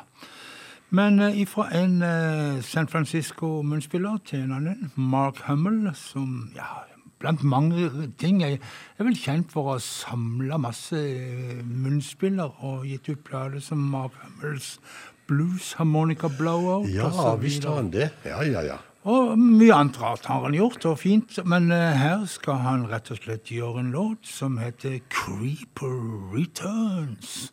Men uh, ifra en eh, San Francisco-munnspiller til en annen, Mark Hummel, som ja, blant mange ting. er, er vel kjent for å ha samla masse eh, munnspiller og gitt ut plater som Mark Hummels Blues Harmonica Blowout. Ja, visst har han det. Ja, ja, ja. Og mye annet rart har han gjort, og fint. Men eh, her skal han rett og slett gjøre en låt som heter Creeper Returns.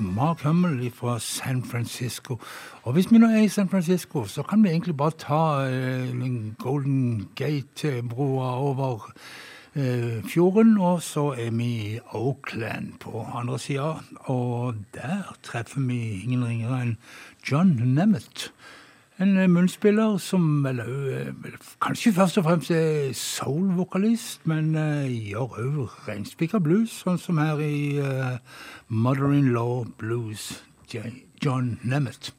Mark Hummel fra San Francisco. Og hvis vi nå er i San Francisco, så kan vi egentlig bare ta eh, Golden Gate-broa over eh, fjorden, og så er vi i Oakland på andre sida. Og der treffer vi ingen ringere enn John Nemeth. En eh, munnspiller som eller, eh, kanskje først og fremst er soul-vokalist, men uh, gjør òg reinspikka blues, sånn som her i uh, Mother-in-law Blues, J. John Nemeth.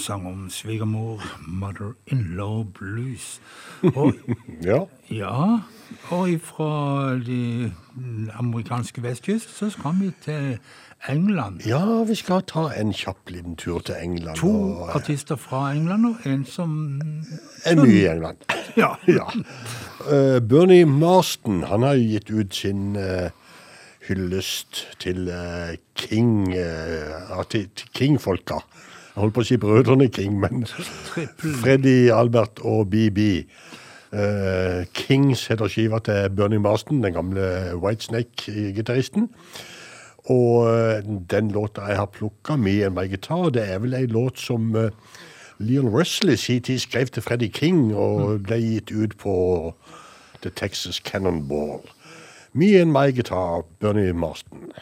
Sang om svigermor, mother-in-law blues. Og Ja. ja, og fra de amerikanske vestkyst så skal vi til England. ja, vi skal ta en kjapp liten tur til England. To og, eh, artister fra England og en som En ny i England. Ja. ja. Uh, Bernie Marston han har jo gitt ut sin uh, hyllest til uh, King uh, til King-folka. Jeg holdt på å si brødrene King, men. Freddy, Albert og BB. Uh, Kings heter skiva til Bernie Marston, den gamle Whitesnake-gitaristen. Og eh, den låta jeg har plukka, 'Me and My Guitar', det er vel ei låt som eh, Leon Russell i sin tid skrev til Freddy King, og ble gitt ut på The Texas Cannonball. 'Me and My Guitar', Bernie Marston.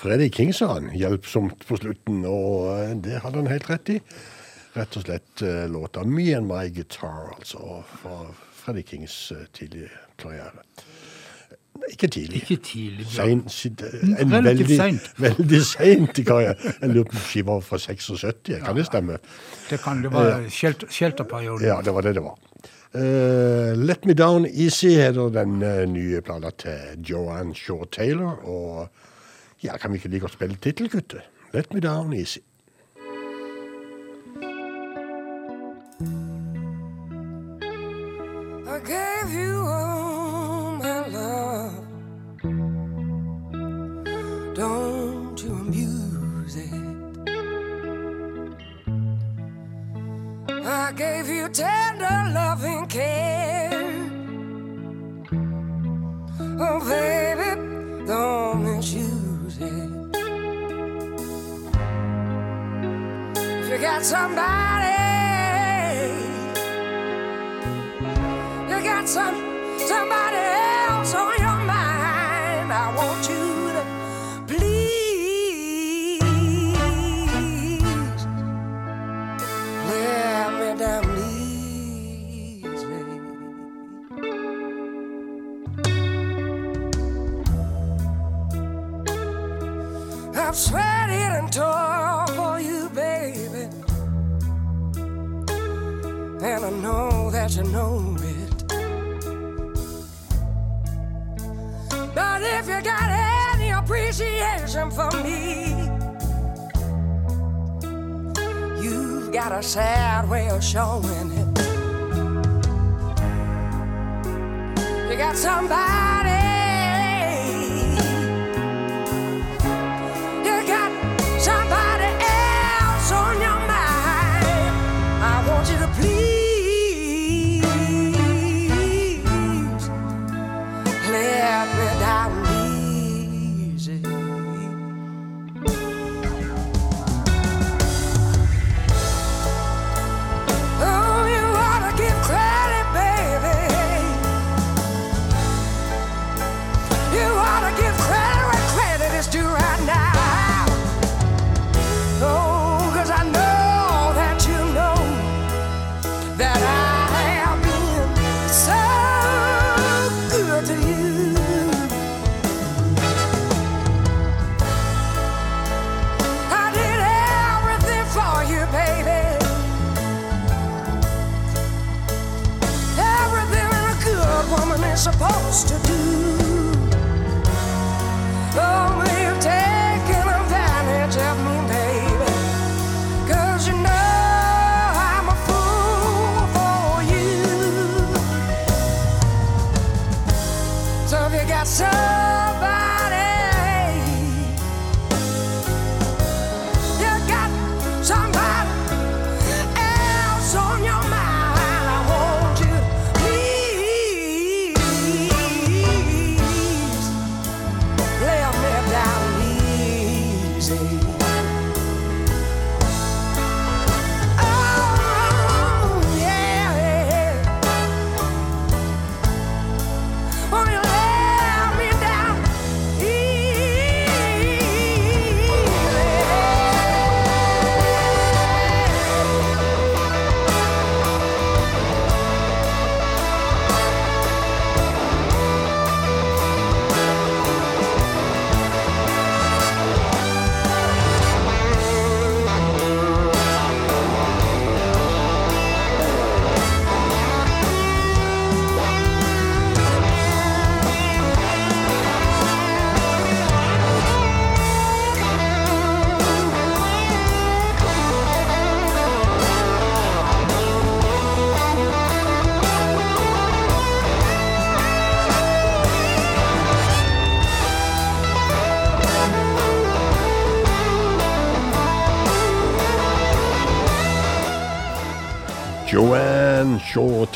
Freddie King, sa han, hjelpsomt på slutten, og eh, det hadde han helt rett i. Rett og slett eh, låta 'Me and My Guitar', altså fra Freddie Kings eh, tidlige karriere. Ikke tidlig. Ikke tidlig. Sein, en veldig, sent. veldig seint i karrieren. Jeg lurer på om skiva var fra 76, kan det stemme? Det kan det være shelter- shelterperioden. Ja, det var det det var. Uh, Let Me Down Easy heter den nye plata til Joanne Shaw Taylor. Og ja, kan vi ikke like spille tittelkuttet? Let me down easy. I gave you all my love. Don't you abuse it. I gave you tender loving care. Oh, baby, don't it. If you got somebody you got some somebody I've sweated and toiled for you, baby. And I know that you know it. But if you got any appreciation for me, you've got a sad way of showing it. You got somebody.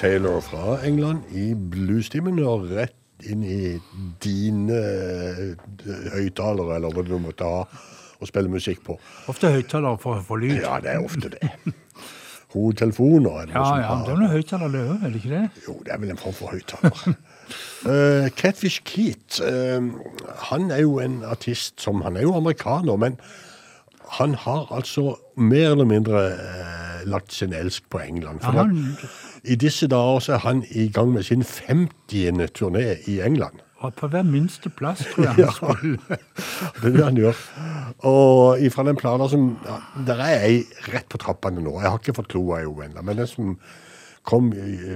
Taylor fra England i bluestimen og rett inn i dine eh, høyttalere, eller hva du måtte ha å spille musikk på. Ofte høyttalere for, for lyd. Ja, det er ofte det. Hodetelefoner er det Ja, ja, har. det er noen høyttaler, er det ikke det? Jo, det er vel en form for høyttaler. uh, Catfish Keat, uh, han er jo en artist som Han er jo amerikaner, men han har altså mer eller mindre uh, lagt sin elsk på England. For Ja, han- I disse dager er han i gang med sin 50. turné i England. Og på hver minste plass, tror jeg Ja. Det vil han gjøre. Og ifra den planen som ja, Der er jeg rett på trappene nå. Jeg har ikke fått kloa i henne ennå. Men den som kom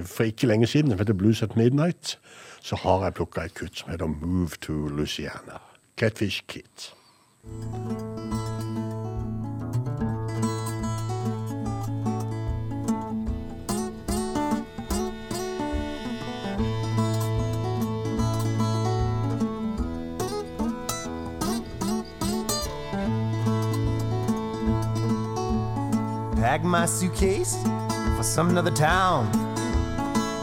for ikke lenge siden, som heter Blues at Midnight, så har jeg plukka et kutt som heter Move to Louisiana. Catfish Kit. Pack my suitcase for some other town.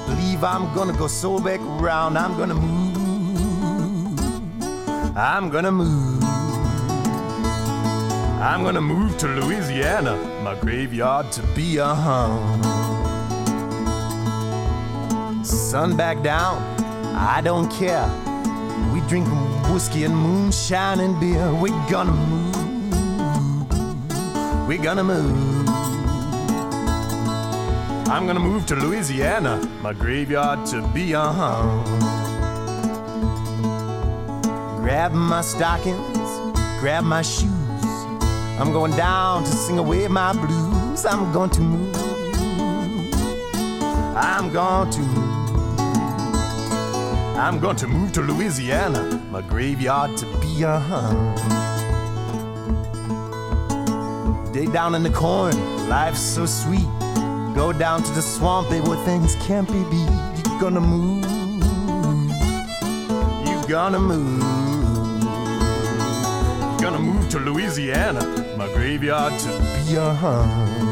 Believe I'm gonna go so back around. I'm gonna move. I'm gonna move. I'm gonna move to Louisiana, my graveyard to be a home. Sun back down, I don't care. We drink whiskey and moonshine and beer. We're gonna move. We're gonna move. I'm gonna move to Louisiana, my graveyard to be a home. Grab my stockings, grab my shoes. I'm going down to sing away my blues. I'm going to move. I'm going to move. I'm going to move to Louisiana, my graveyard to be a home. Dig down in the corn, life's so sweet. Go down to the swamp, eh, where things can't be beat. You're gonna move. You're gonna move. You're gonna move to Louisiana, my graveyard to be a home.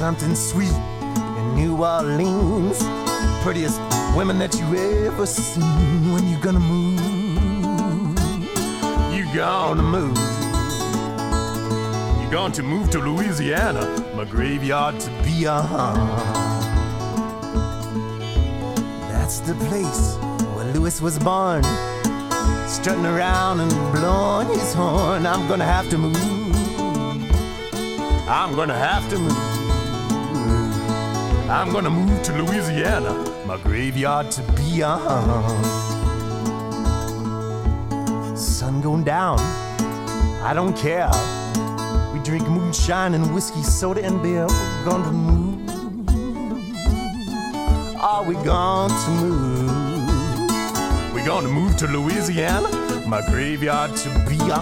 Something sweet in New Orleans. Prettiest women that you ever seen. When you gonna move? You gonna move. You going to move to Louisiana, my graveyard to be a home. That's the place where Louis was born. Strutting around and blowing his horn. I'm gonna have to move. I'm gonna have to move. I'm gonna move to Louisiana, my graveyard to be home. Sun going down, I don't care. We drink moonshine and whiskey, soda and beer. We're gonna move. Are we going to move? We're gonna move to Louisiana, my graveyard to be a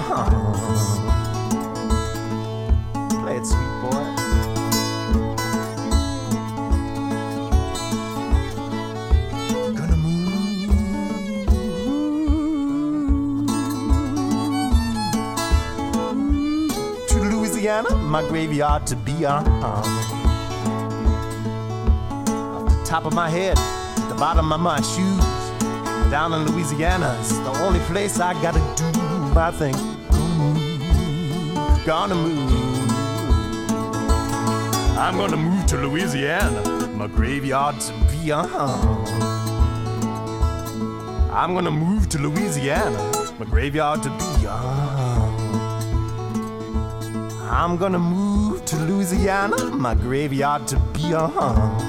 my graveyard to be on. Off the top of my head, the bottom of my shoes, down in Louisiana, it's the only place I gotta do my thing. Gonna move. I'm gonna move to Louisiana, my graveyard to be on. I'm gonna move to Louisiana, my graveyard to be I'm gonna move to Louisiana, my graveyard to be a home.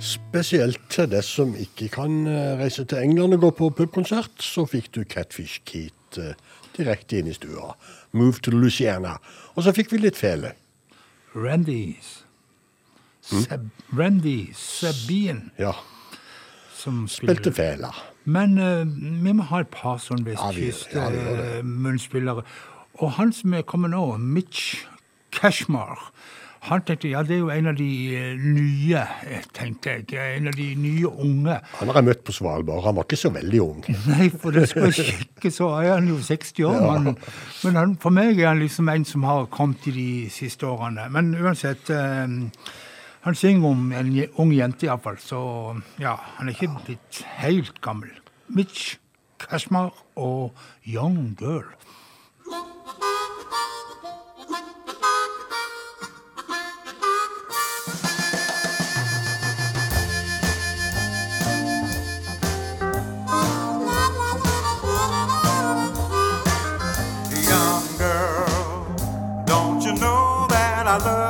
Spesielt til det som ikke kan eh, reise til England og gå på pubkonsert, så fikk du Catfish Keat eh, direkte inn i stua. Move to Louisiana. Og så fikk vi litt fele. Randys. Seb Randy Sabine. Ja, som spiller. spilte fela. Men uh, vi må ha et par sånne Ja, vi- ja, vestkyst-munnspillere. og han som er kommet nå, Mitch Cashmore, han tenkte ja, det er jo en av de eh, nye, eh, tenkte jeg. En av de nye unge. Han har jeg møtt på Svalbard. Han var ikke så veldig ung. Nei, for det skal jeg kikke, så er han jo 60 år. Men, men han, for meg er han liksom en som har kommet i de siste årene. Men uansett eh, Han synger om en ung jente, iallfall. Så ja, han er ikke blitt helt gammel. Mitch Cashmore og Young Girl. Young girl, don't you know that I love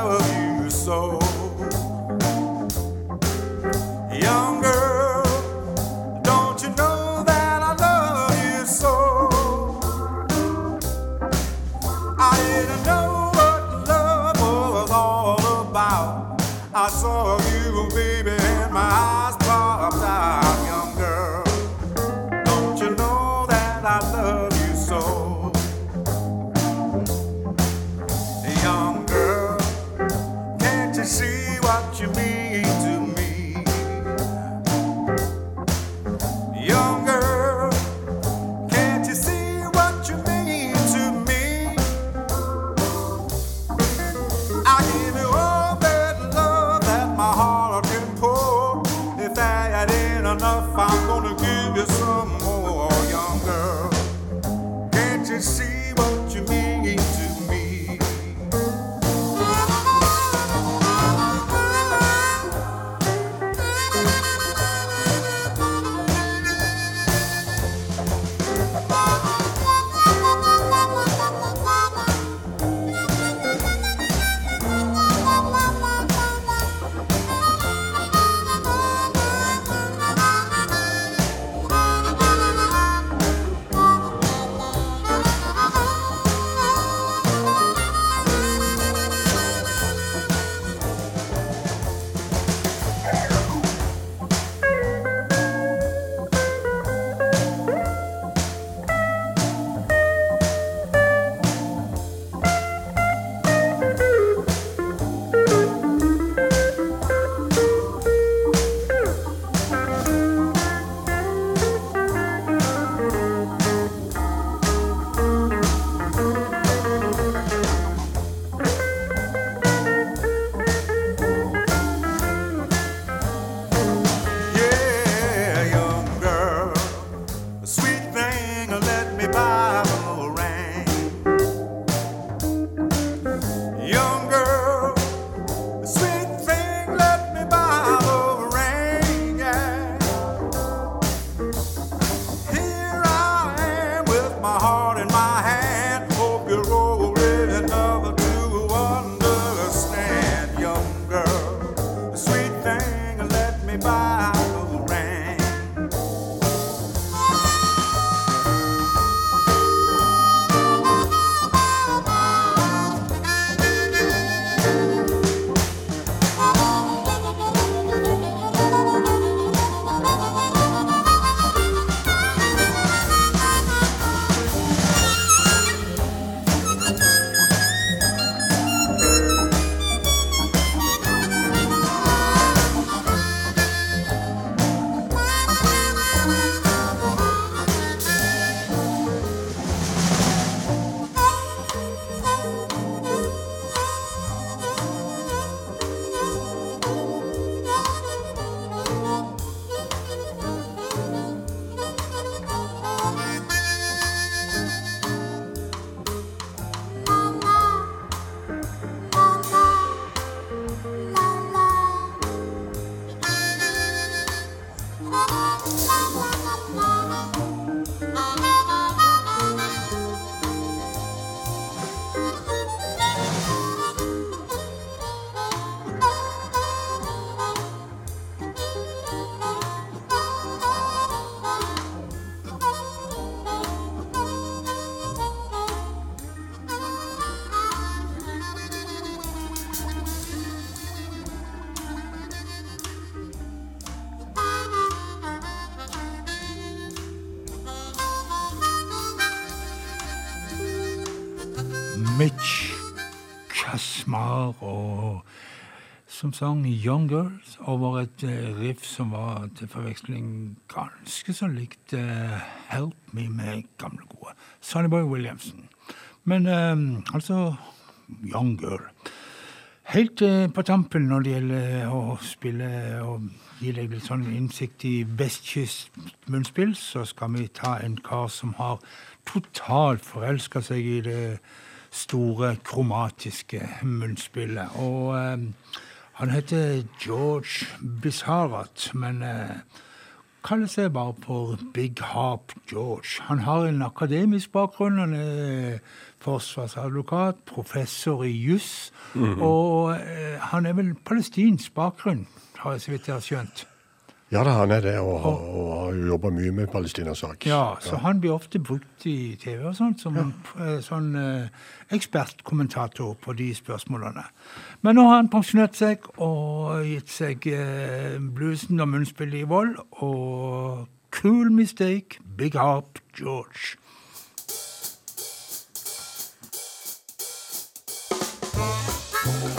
og som sang 'Young Girls' over et eh, riff som var til forveksling ganske så likt uh, 'Help Me' med gamle, gode Sonnyboy Williamson. Men um, altså 'Young Girl'. Helt uh, på tampen når det gjelder å spille og gi deg litt sånn innsikt i vestkystmunnspill, så skal vi ta en kar som har totalt forelska seg i det store kromatiske munnspillet. Og eh, han heter George Bizarat, men eh, kaller seg bare for Big Harp George. Han har en akademisk bakgrunn. Han er forsvarsadvokat, professor i juss. Og eh, han er vel palestinsk bakgrunn, har jeg så vidt jeg har skjønt. Ja da, han er det, og, og har jo jobba mye med Palestina-sak. Ja, så han blir ofte brukt i TV og sånt som ja. sånn eh, ekspertkommentator på de spørsmålene. Men nå har han pensjonert seg og gitt seg eh, bluesen og munnspillet i vold. Og cool mistake, Big up, George. Tried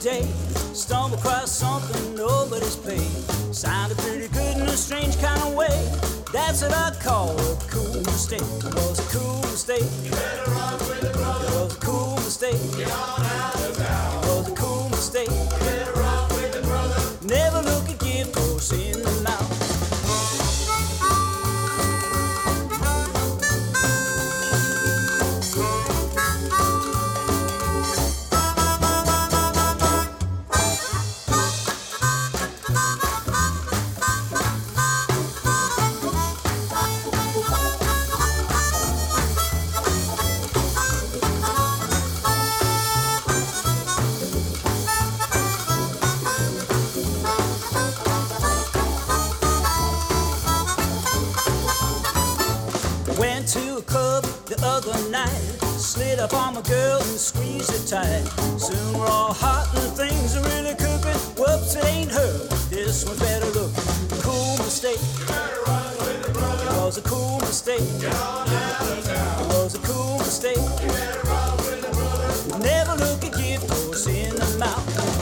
day. Stumbled across something nobody's played. Sounded pretty good in a strange kind of way. That's what I call a cool mistake. It was a cool mistake. You better run with it, brother. It was a cool mistake. Get on out of town. It was a cool mistake. You better run with it, brother. Never look a gift horse in the mouth. Up on my girl and squeezed her tight. Soon we're all hot and things are really cooking. Whoops, it ain't her. This one's better look. Cool mistake. It was a cool mistake. It was a cool mistake. Never look a gift horse in the mouth.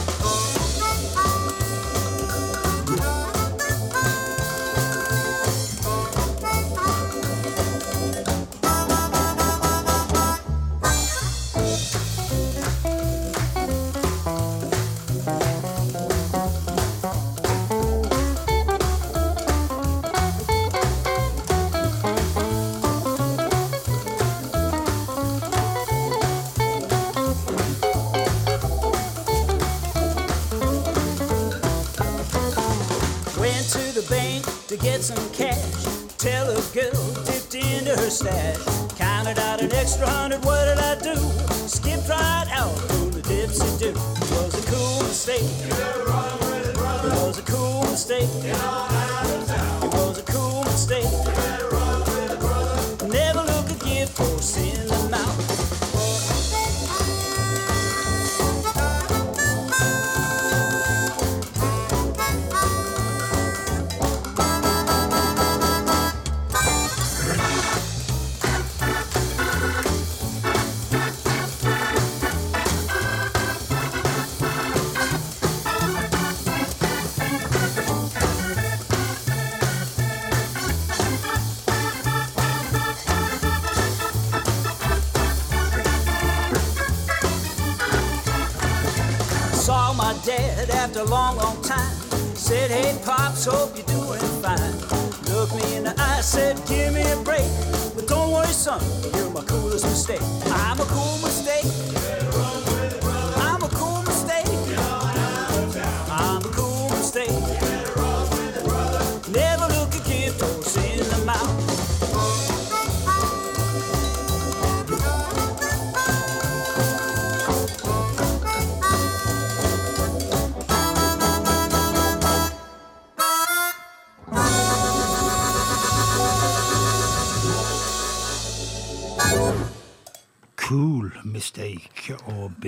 A long, long time. Said, hey, Pops, hope you're doing fine. Looked me in the eye, said, give me a break. But don't worry, son, you're my coolest mistake. I'm a cool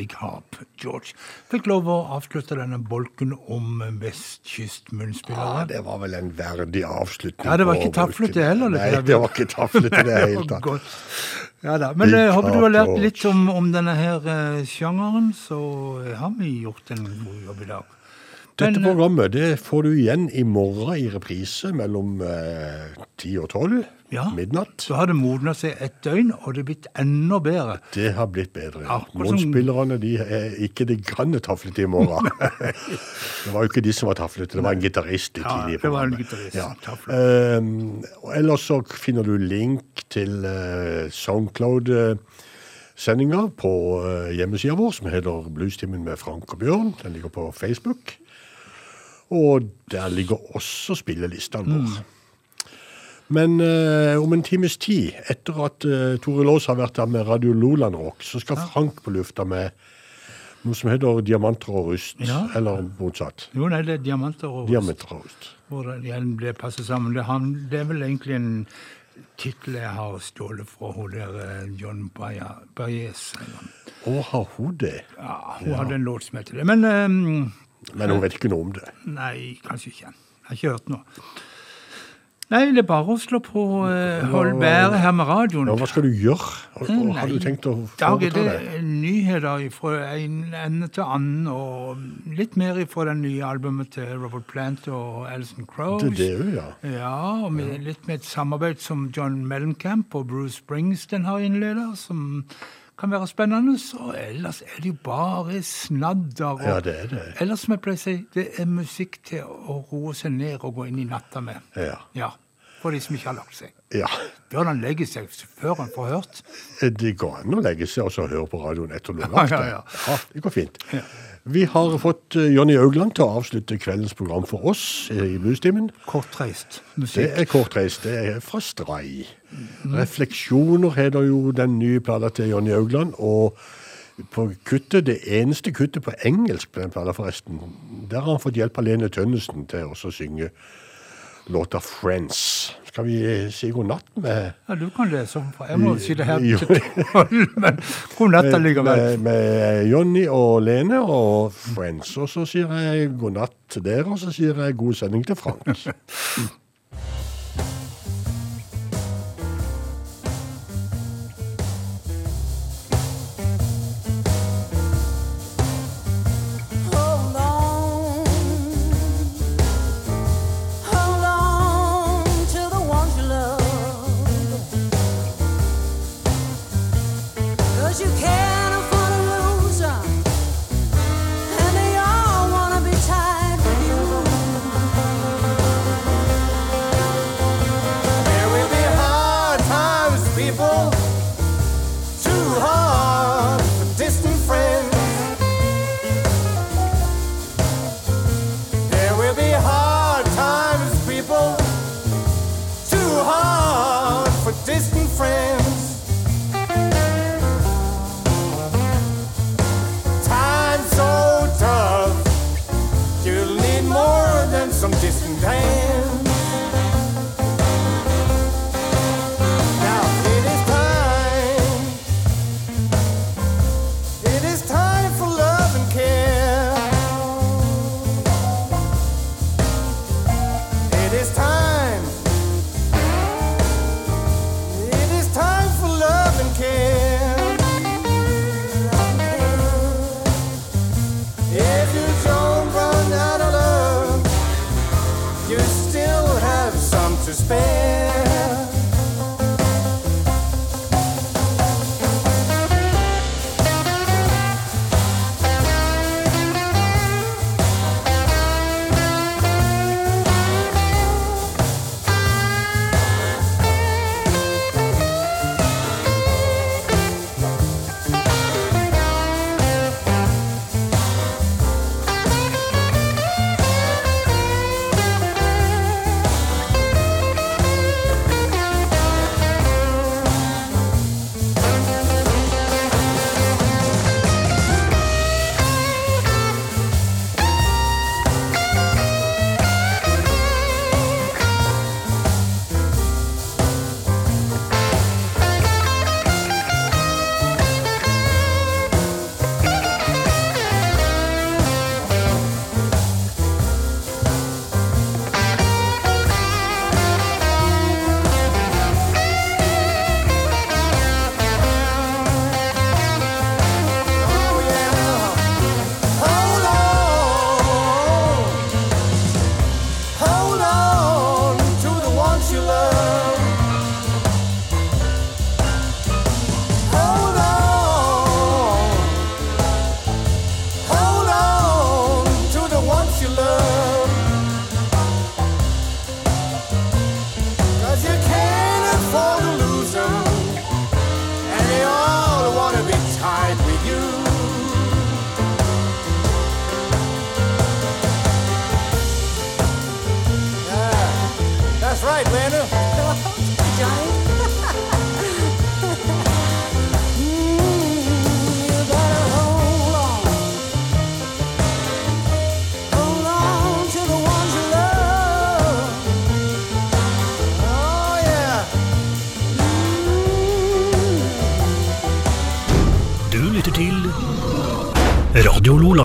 Big Harp. George fikk lov å avslutte denne bolken om vestkystmunnspillere. Ja, det var vel en verdig avslutning. Ja, det var ikke taflete det heller, Nei, det var ikke taflete i det hele tatt. Ja da, Men jeg håper du har lært litt om, om denne her eh, sjangeren, så har vi gjort en god jobb i dag. Dette Men, eh, programmet det får du igjen i morgen i reprise mellom eh, 10 og 12 Ja. midnatt. Så har det modna seg et døgn, og det er blitt enda bedre. Det har blitt bedre. Ja, Målspillerne de er ikke det granne taflete i morgen. det var jo ikke de som var taflete, det var en gitarist i Ja, tidlig i det var en programmet. gitarist Ja. og ellers så finner du link til uh, Soundcloud-sendinga på uh, hjemmesida vår, som heter Bluestimen med Frank og Bjørn. Den ligger på Facebook. Og der ligger også spillelistene Mm. Men eh, om en times tid, etter at uh, Tore Laas har vært der med Radio Loland Rock, så skal Frank på lufta med noe som heter Diamanter og rust. Ja. Eller motsatt. Jo, nei, det er diamanter og Diamanter og rust. Hvordan igjen det passer sammen. Det, han, det er vel egentlig en tittel jeg har stjålet fra hun der eh, John Baez. Å, har hun det? Ja, hun hadde en låt som heter det. Men ehm, Men hun vet ikke noe om det. nei, kanskje ikke. Jeg har ikke hørt noe. Nei, det er bare å slå på uh, Hold været her med radioen. Ja, hva skal du gjøre? Har, Nei, har du tenkt å I dag er det nyheter fra en ende til annen, og litt mer fra det nye albumet til Robert Plant og Alison Crowes. Det er det ja. Ja, og med, litt med et samarbeid som John Mellencamp og Bruce Springsteen har innleda, som kan være spennende. Og ellers er det jo bare snadder. Og, Ja, det er det. Ellers, som jeg pleier å si, det er musikk til å roe seg ned og gå inn i natta med. Ja. Ja, For de som ikke har lagt seg. ja. Bør han legge seg før han får hørt? Det går an å legge seg og så høre på radioen etter du har Ja, lagt ja, det. ja. Ja, det går fint. Vi har fått eh, Jonny Augland til å avslutte kveldens program for oss eh, i Bluestimen. Kortreist musikk. Det er kortreist. Det er fra Stray. Refleksjoner heter jo den nye plata til Jonny Augland. Og på kuttet, det eneste kuttet på engelsk på den plata, forresten, der har han fått hjelp av Lene Tønnesen til å synge låta 'Friends'. Skal vi eh, si god natt med Ja, du kan lese for jeg må si det her til tolv, men god natt med, allikevel. med Jonny og Lene og Friends. Og så sier jeg god natt til dere, og så sier jeg god sending til Frank.